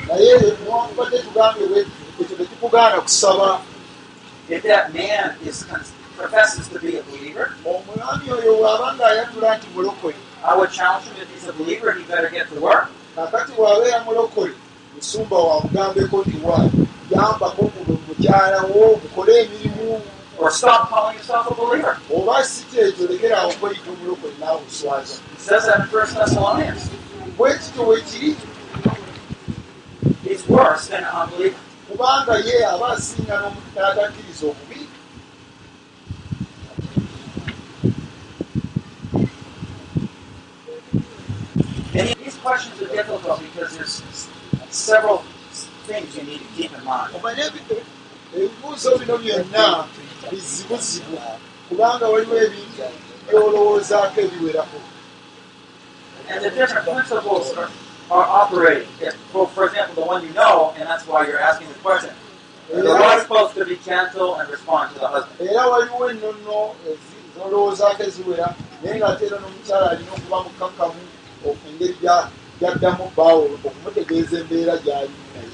naye newankubadde tugambe bwe ekyo tekikugaana kusaba If that man is professes to be a believer, omwami oyo bw'aba ng'ayatula nti mulokole I would challenge him if he's a believer, he better get to work. kakati bw'abeera mulokole musumba wamugambeko nti wa yambako ku mukyala wo mukole emirimu Or stop calling yourself a believer. oba si kyekyo lekeraawo kweyita omulokole naawe oswaza He says that in 1 Thessalonians. bwe kityo bwe kiri He's worse than an unbeliever. kubanga ye aba asinga n'atakkiriza obubi And these questions are difficult because there's several things you need to keep in mind. omanye ebibuuzo bino byonna bizibuzibu kubanga waliwo ebintu byolowoozaako ebiwerako And the different principles are, are operating. If, for, for example, the one you know, and that's why you're asking the question. The wife's supposed to be gentle and respond to the husband. era waliwo ennono zolowoozaako eziwera naye ng'ate era n'omukyala alina okuba mukakamu engeri gya- gyaddamu baawo okumutegeeza embeera gy'alimu naye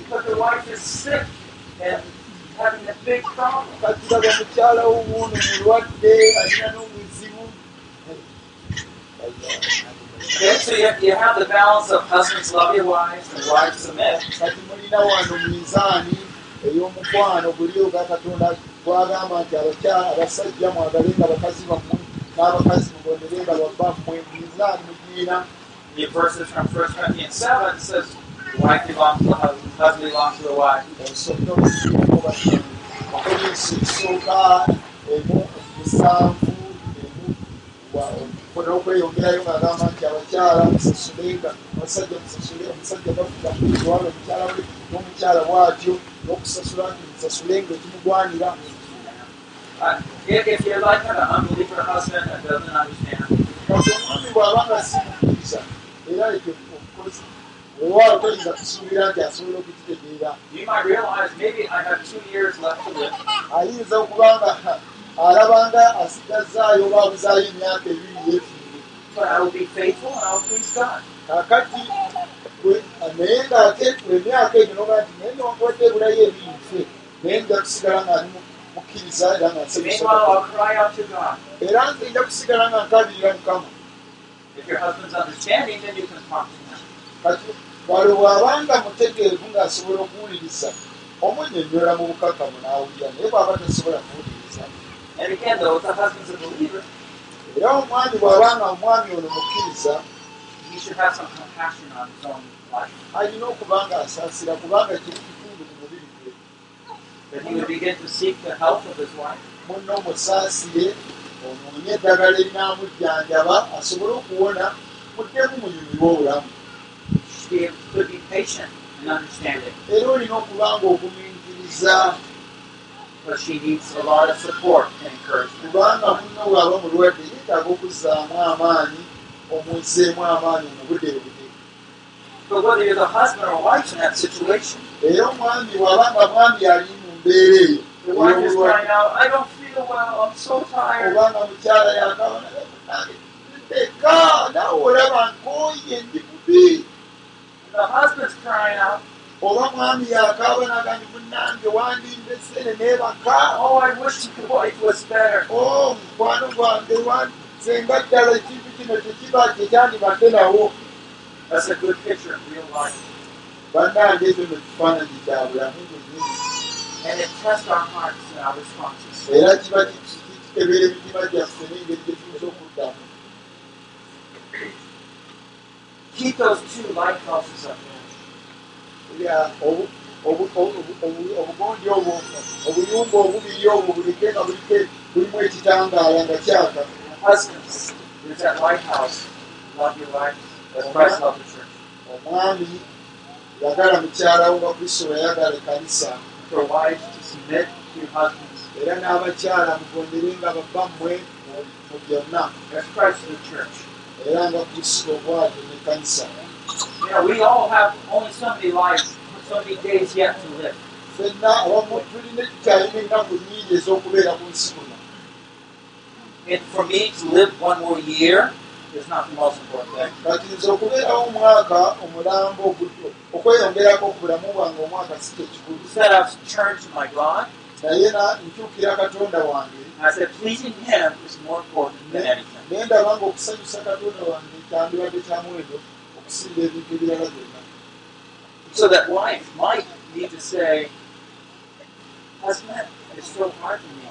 But the wife is sick and having a big problem. kati laba mukyala w'omuuno mulwadde alina n'omuzibu Okay, so you, you have the balance of husbands love your wives and wives submit. kati mulina wano mizaani ey'omukwano guli oga katonda gwagamba nti abakyala abasajja mwagalenga bakazi bammwe n'abakazi mubonerenga babbammwe mizaani mugiina The verses from 1 Corinthians 7 says, wife belongs to the husband, husband belongs to the wife. obusibuko bakolinsi ekisooka emu musanvu emu kona okweyongerayo ng'agamba nti abakyala musasulenga abasajja musasule omusajja bafuga kubanga omukyala we n'omukyala bw'atyo n'okusasula nti musasulenga ekimugwanira that omwami bw'aba nga simukkiriza era ekyo obukozi owaala toyinza kusuubira nti asobola okukitegeera you might realize maybe I have two years left to live. ayinza okubanga alabanga asigazaayo oba abuzaayo emyaka ebiri God. kakati naye ng'ate emyaka egyo noga nti naye newankubadde ebulayo ebinfe naye nja kusigala nga ndi mu- mukkiriza era nga era nja kusigala nga nkabirira mukama kati wale bw'abanga mutegeevu ng'asobola okuwuliriza omunyonnyola mu bukakamu n'awulira naye bw'aba tasobola kuwuliriza. Era omwami bw'abanga omwami ono mukkiriza alina okuba nga asaasira kubanga kiri kitundu ku mubiri gwe. Munno omusaasire onoonye eddagala erinamujjanjaba asobole okuwona muddemu munyumirwe obulamu era olina okuba nga ogumiikiriza but she needs a lot of support and encouragement. kubanga munno bw'aba mulwadde yeetaaga okuzzaamu amaanyi omuzzeemu amaanyi mu budde budi But whether you're the husband or wife in that situation, era omwami bw'aba nga mwami ali mu mbeera eyo the wife is ey'obulwadde, crying out, I don't feel well, I'm so tired. obanga mukyala yakabona eka naawe olaba nkooye ndi bubi The husband's crying out, oba mwami yakabonaga ni munnange wandindesere neebaka Oh, I wish the wife was better. o mukwano gwange wa- senga ddala ekintu kino tekiba kyekyandibadde nawo That's a good picture in real life. bannange ekyo no kifaananyi kya bulamu bwennyini And it tests our hearts and our responses. era kiba ki- kitebera emitima gyaffe n'engeri gye tuyinza okuddamu Keep those two lighthouses up there. Ya, obu- obu- obu- obu- obugondi obwo obuyumba obubiri obwo bulike nga bulike bulimu ekitangaala nga kyaka And husbands, there's that lighthouse. Love your wife. As Christ loved the church. omwami yagala mukyalawo nga kristo yayagala ekanisa For wives to submit to your husbands. era n'abakyala mugonderenga babammwe mu- mu byonna Era nga kristo bwatyo n'ekanisa You know, we all have only so many lives, so many days yet to live. ffenna abamu tulina tukyalina ennaku nnyingi ez'okubeera ku nsi kuno And for me to live one more year is not the most important thing. kati nze okubeerawo omwaka omulambo okweyongerako ku bulamu bwange omwaka si kyekikulu Instead, I've turned to my God. naye na- nkyukira katonda wange I said, pleasing Him is more important than anything. Naye ndaba nga okusanyusa katonda wange kyandibadde kya muwendo okusinga ebintu ebirala byonna So that wife might need to say, Husband, it's so hard for me,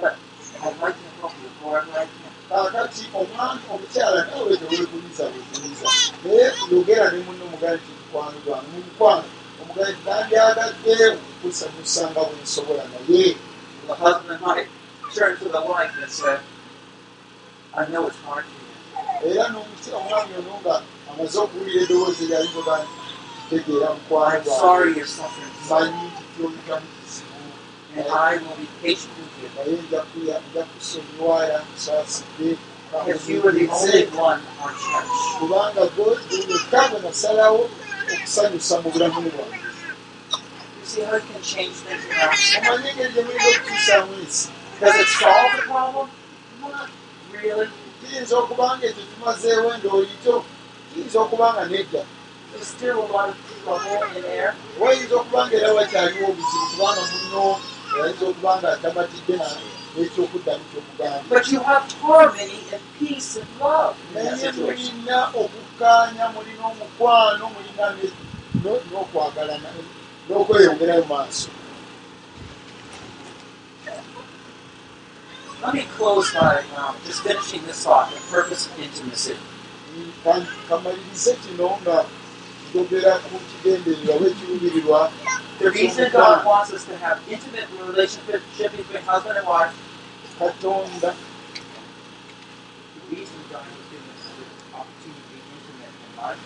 but I'd like to help you however I can. kaakati omwami omukyala naawe teweekuliza bwekuliza naye yogera ne munno omugaye nti mukwano gwange mu mukwano omugaye nti nandyagadde okusanyusa nga bwe nsobola naye era omwami ono nga amaze okuwulira eddoboozi lyaligoga nti kitegeera mukwano I'm sorry gwange you're suffering. So, manyi nti kyolitamu kizibu. And I will be patient with you. naye nja kusonyiwala nsaasidde Because you were the only one on church. kubanga gwekka bwe nasalawo okusanyusa mu bulamu bwange You see how you can change things around? omanyi engeri gye mulina okutuusaamu ensi Does it solve the problem? Not really. Kiyinza okuba nga ekyo kimazeewo endoolito kiyinza okuba nga nedda. Wayinza okuba nga era wakyaliwo obuzibu kubanga muno ayinza okuba nga atamatidde n'ekyokuddamu kyokugamba But you have harmony and peace and love. In that naye situation. mulina okukkaanya mulina omukwano mulina n'okwagalana n'okweyongerayo maaso Let me close by um, just finishing this thought, the purpose of intimacy. The reason God wants us to have intimate relationship between husband and wife, the reason God has given us the opportunity to be intimate in life,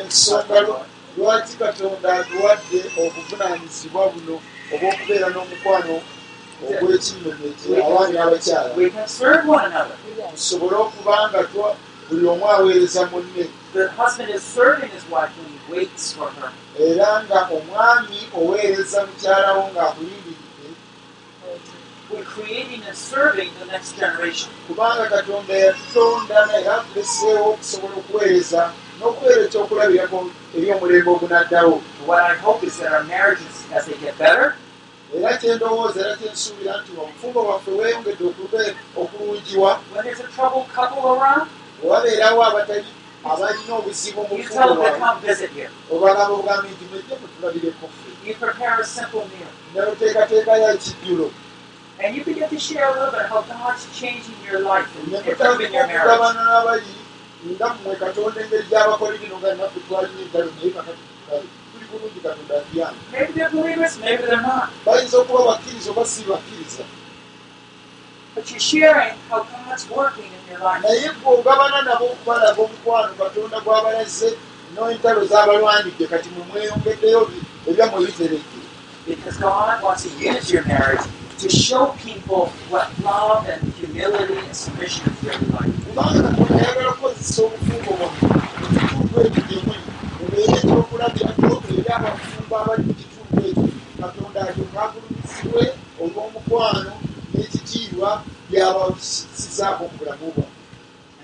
ensonga lwa- lwaki katonda atuwadde obuvunaanyizibwa buno obw'okubeera n'omukwano ogw'ekinyonyoki abaami n'abakyala we can serve one another. tusobole okuba nga buli omu aweereza munne The husband is serving his wife when he waits for her. era nga omwami oweereza mukyalawo ng'akulindiridde We're creating and serving the next generation. kubanga katonda yatutonda naye atuleseewo okusobola okuweereza n'okubeera ekyokulabirako eri omulembe ogunaddawo Era kyendowooza era kyensuubira nti obufumbo bwaffe bweyongedde okube- okulungiwa owabeerawo abatali abalina obuzibu mu obagamba obugambi nti mwejje mutulabireko ffe. You prepare a simple meal. nemuteekateekayo ekijjulo And you begin to share a little bit how God's changing your life and improving your marriage. Bulungi katonda atuyambe Maybe they're believers, maybe they're not. bayinza okuba bakkiriza oba si bakkiriza But you're sharing how God's working in your life. naye bw'ogabana nabo okubalaga omukwano katonda gw'abalaze n'entalo z'abalwanidde kati mwe mweyongeddeyo ebyammwe biteredde Because God wants to use your marriage to show people what love and humility and submission is really like. Kubanga katonda ayagala kukozesa obufumbo bwammwe mu kitundu ekyo gyemwe mubeere ekyokulagira eri abafumbo abali mu kitundu ekyo katonda alyo mwagulumizibwe olw'omukwano n'ekitiibwa byabasizaako mu bulamu bwammwe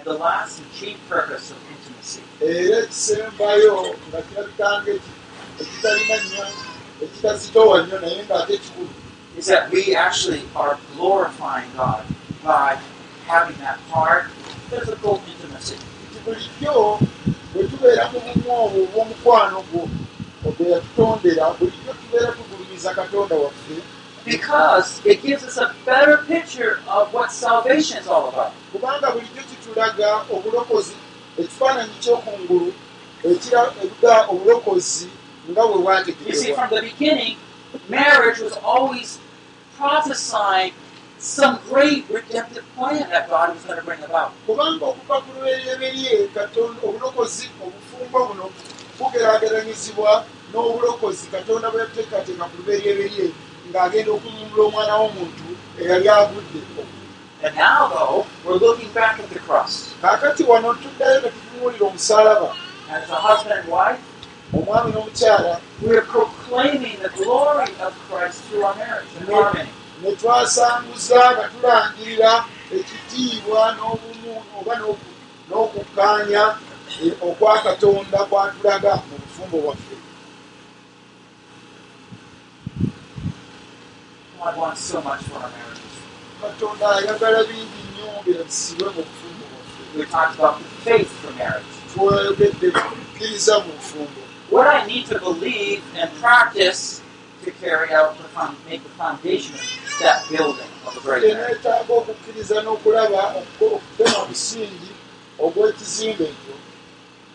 And the last and chief purpose of intimacy era ekisembayo nga kirabikanga eki ekitalina nnyo ekitazitowa nnyo naye ng'ate kikulu is that we actually are glorifying God by having that hard physical intimacy. Bulijjo bwe tubeera mu bumu obwo obw'omukwano gwo gwe yatutondera bulijjo tubeera tugulumiza katonda waffe Because it gives us a better picture of what salvation is all about. kubanga bulijjo kitulaga obulokozi ekifaananyi ky'okungulu ekiraga obulokozi nga bwe You see, bwategerebwa from the beginning, marriage was always prophesying some great redemptive plan that God was going to bring about. kubanga okuva ku lubereberye obulokozi obufumbo buno bugeraageranyizibwa n'obulokozi katonda bwe yateekateeka ku lubereberye ng'agenda okununula omwana w'omuntu eyali aguddeko And now, though, we're looking back at the cross. kaakati wano tuddayo ne tutunuulira omusalaba As a husband and wife, omwami n'omukyala we are proclaiming the glory of Christ through our marriage and harmony. Ne twasanguza nga tulangirira ekitiibwa n'obumu oba n'oku- n'okukkaanya eh, okwa katonda kwatulaga mu bufumbo bwaffe God wants so much for our marriages. katonda ayagala bingi nnyo birabisibwe mu bufumbo bwaffe We talked about the faith for marriage. twogedde kukkiriza mu bufumbo What I need to believe and practice to carry out the make the foundation of that building of a great marriage. teneetaaga okukkiriza n'okulaba okutema musingi ogw'ekizimbe ekyo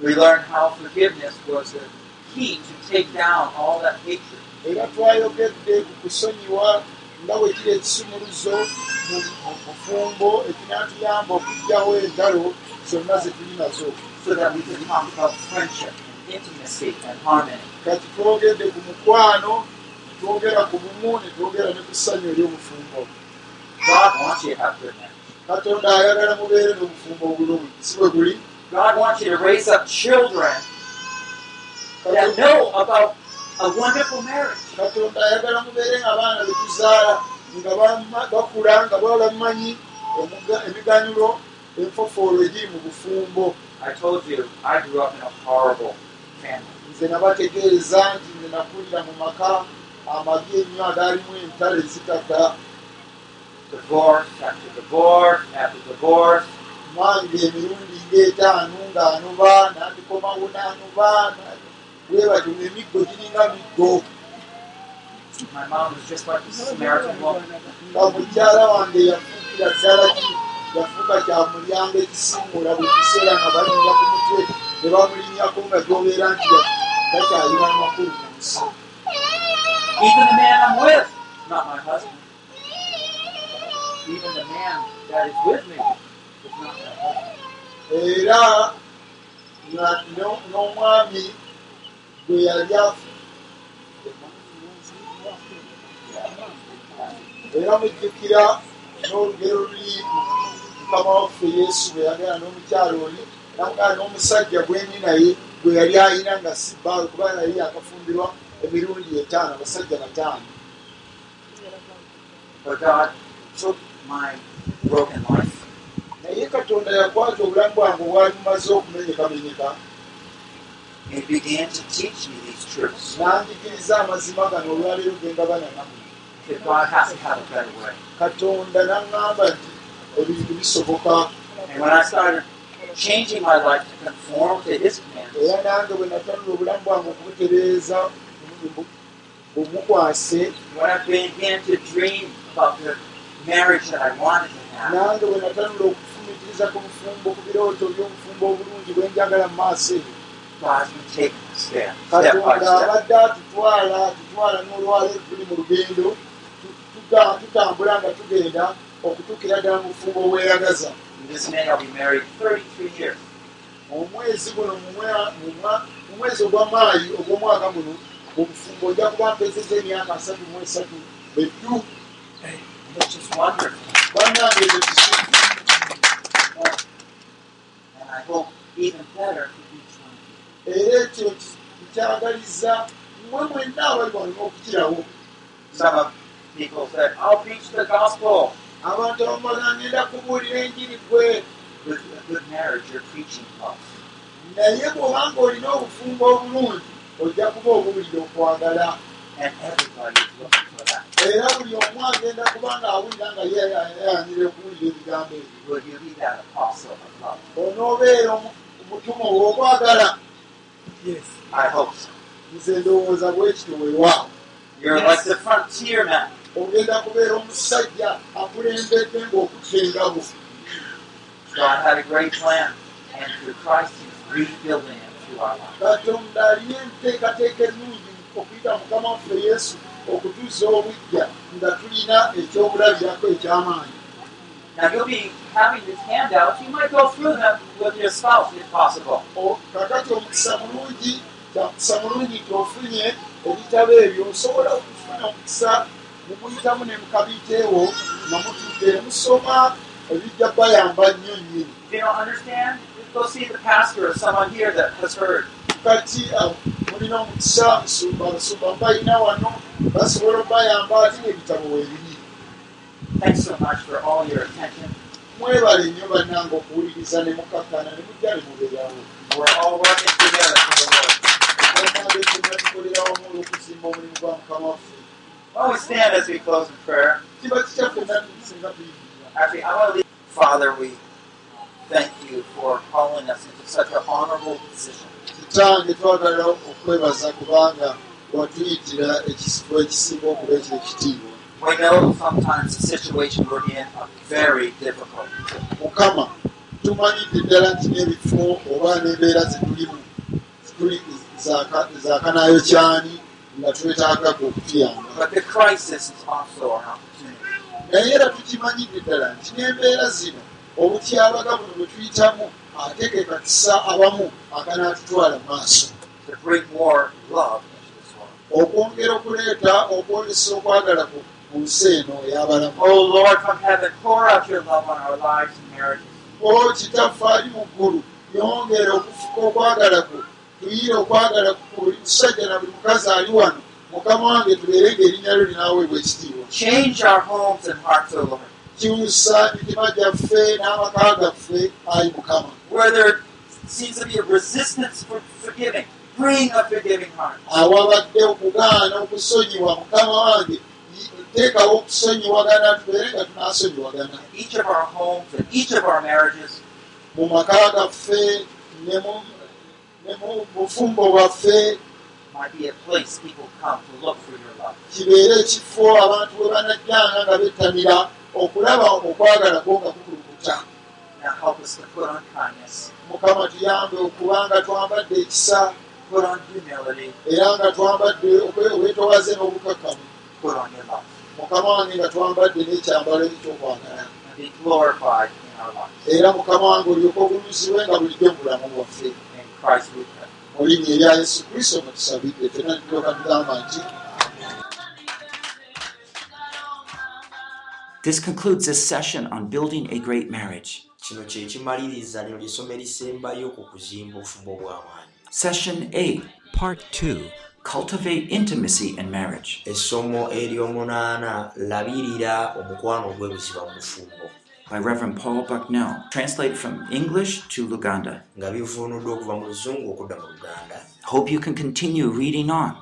We learned how forgiveness was the key to take down all that hatred. era twayogedde ku kusonyiwa nga bwe kiri ekisumuluzo mu bufumbo ekinaatuyamba okuggyawo entalo zonna ze tuli nazo so that we can talk about friendship and intimacy and harmony. kati twogedde ku mukwano twogera ku bumu ne twogera ne ku ssanyu ery'obufumbo. Katonda ayagala mubeere n'obufumbo obulungi. Si bwe buli? God wants you to raise up children that know about a wonderful marriage. katonda ayagala mubeere ng'abaana be tuzaala nga bakula nga balamanyi emiganyulo enfofoolo egiri mu bufumbo. Nze nabategeeza nti nze nakulira mu maka amabi ennyo agaalimu entalo divorce. mwange emirundi ng'etaano ng'anoba nandikomawo n'anoba batyo emiggo giringa miggo My mom was just like the Samaritan woman. yafuuka kya mulyango ekisimuula buli kiseera nga balinnya ku mutwe ne bamulinnyako nga gyobeera nti takyalina makulu mu nsi Even the man I'm with, not my husband. Even the man that is with me is not my husband. era nga- no- n'omwami bwe yali afu era mujjukira n'olugero luli mukama waffe yesu bwe yagala n'omukyalo oli namugala n'omusajja gweni naye gwe yali ayina nga si bbaawe kuba yali yakafumbirwa emirundi etaano abasajja bataano But God took my broken life. Naye katonda yakwata obulamu bwange obwali bumaze okumenyekamenyeka and began to teach me these truths. n'anjigiriza amazima gano olwaleero gengabana nammwe. That God has to have a better way. katonda n'aŋŋamba nti ebintu bisoboka. And when I started changing my life to conform to His commandments, era nange bwe natanula obulamu bwange okubutereeza bu- bumukwase when I began to dream about the marriage that I wanted to have, nange bwe natanula okufumitiriza ku bufumbo ku birooto by'obufumbo obulungi bwe njagala mu maaso eyo katonda abadde atutwala atutwala n'olwaleero tuli mu lugendo tutambula nga tugenda okutuukira ddala mu bufumbo obweragaza And this man, I'll be married 33 years. omwezi guno mu mwezi ogwamaayi ogw'omwaka guno mu bufumbo ojja kuba mpezeza emyaka asatu mu esatu wonderful. bannange ekyo kisubi And I hope even better for each one of you. era ekyo nkyagaliza mmwe mwenna abali wano n'okukirawo Some of people said, I'll preach the gospel. abantu abamala ngenda kubuulira enjiri gwe With a good marriage, you're preaching love. naye bw'obanga olina obufumbo obulungi ojja kuba obuwulira okwagala And everybody is looking for that. era buli omu agenda kuba ng'awulira nga yeyanira okuwulira ebigambo ebyo Will you be that apostle of love? onoobeera omu- omutuma olw'okwagala Yes. I hope so. nze ndowooza bwekityo weewaawo You're like the frontier man. ogenda kubeera omusajja akulembedde ng'okutta engabo God had a great plan. And through Christ, He's rebuilding it. Katonda alina enteekateeka ennungi okuyita mukama waffe yesu okutuusa obujja nga tulina ekyokulabirako eky'amaanyi Now, you'll be having these handouts. You might go through them with your spouse if possible. Kakati omukisa mulungi kyamukisa mulungi nti ofunye ebitabo ebyo osobola okufuna omukisa mukuyitamu ne mukabiiteewo nga mutudde musoma ebijja bayamba nnyo nnyini Go see the pastor or someone here that has heard. kati mulina omukisa nsumba nsumba mbalina wano basobola obayamba ate n'ebitabo weebiri Thanks so much for all your attention. mwebale nnyo bannanga okuwuliriza ne mukakkana ne mujja ne mubeerawo We're all working together for the Lord. bannanga ekyonna tukolera wamu olw'okuzimba omulimu gwa mukama waffe don't we stand as we close in prayer? Actually, I want to leave. Father, we thank you for calling us into such an honorable position. kitange twagala okwebaza kubanga watuyitira ekisifo ekisinga okuba ekyo ekitiibwa We know sometimes the situation we're in are very difficult. mukama tumanyidde ddala nti n'ebifo oba n'embeera zetulimu tuli zakanaayo kyani nga twetaagaga okutuyamba But the crisis is also an opportunity. naye era tukimanyidde ddala nti n'embeera zino obutyabaga buno bwe tuyitamu ate ke kakisa abamu akanaatutwala mu maaso okwongera okuleeta okwolesa okwagala ku nsi eno ey'abalamu. Oh Lord from heaven, pour out your love on our lives and marriages. o kitaffe ali mu ggulu yongera okufuka okwagala kwo tuyire okwagala ku buli musajja na buli mukazi ali wano. Mukama wange tubeere ng'erinnya lyo linaaweebwa ekitiibwa Change our homes and hearts, O Lord. kyusa mitima gyaffe n'amaka gaffe ayi mukama Where there seems to be a resistance for forgiving, bring a forgiving heart. awabadde okugaana okusonyiwa mukama wange teekawo okusonyiwagana tubeere nga tunaasonyiwagana Each of our homes and each of our marriages, mu maka gaffe ne mu bufumbo bwaffe might be a place people come to look for your love. kibeere ekifo abantu we banajjanga nga bettanira okulaba okwagala kwo nga kukulukuta help to put on kindness, mukama tuyambe okuba nga twambadde ekisa put on humility, era nga twambadde obwetowaze n'obukakkamu put on your love, mukama wange nga twambadde n'ekyambalo ekyokwagala be glorified in our lives. era mukama wange olyoka obuluzibwe nga bulijjo mu bulamu bwaffe. Mu linnya erya yesu kristo nga tusabidde fena tulyoka tugamba nti This concludes this session on building a great marriage. kino kye kimaliriza lino lyessomo erisembayo ku kuzimba obufumbo bw'amaanyi Session A, Part 2 Cultivate Intimacy in Marriage. essomo ery'omunaana labirira omukwano ogw'ebuziba mu bufumbo by Reverend Paul Bucknell, translated from English to Luganda. nga bivuunuddwa okuva mu luzungu okudda mu luganda Hope you can continue reading on.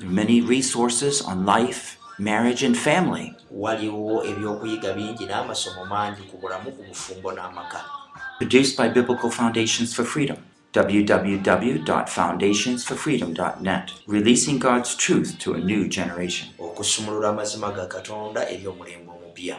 Many resources on life, marriage, and family. waliwo ebyokuyiga bingi n'amasomo mangi ku bulamu ku bufumbo n'amaka Produced by Biblical Foundations for Freedom. www.foundationsforfreedom.net. Releasing God's truth to a new generation. okusumulula amazima ga katonda eri omulembe omupya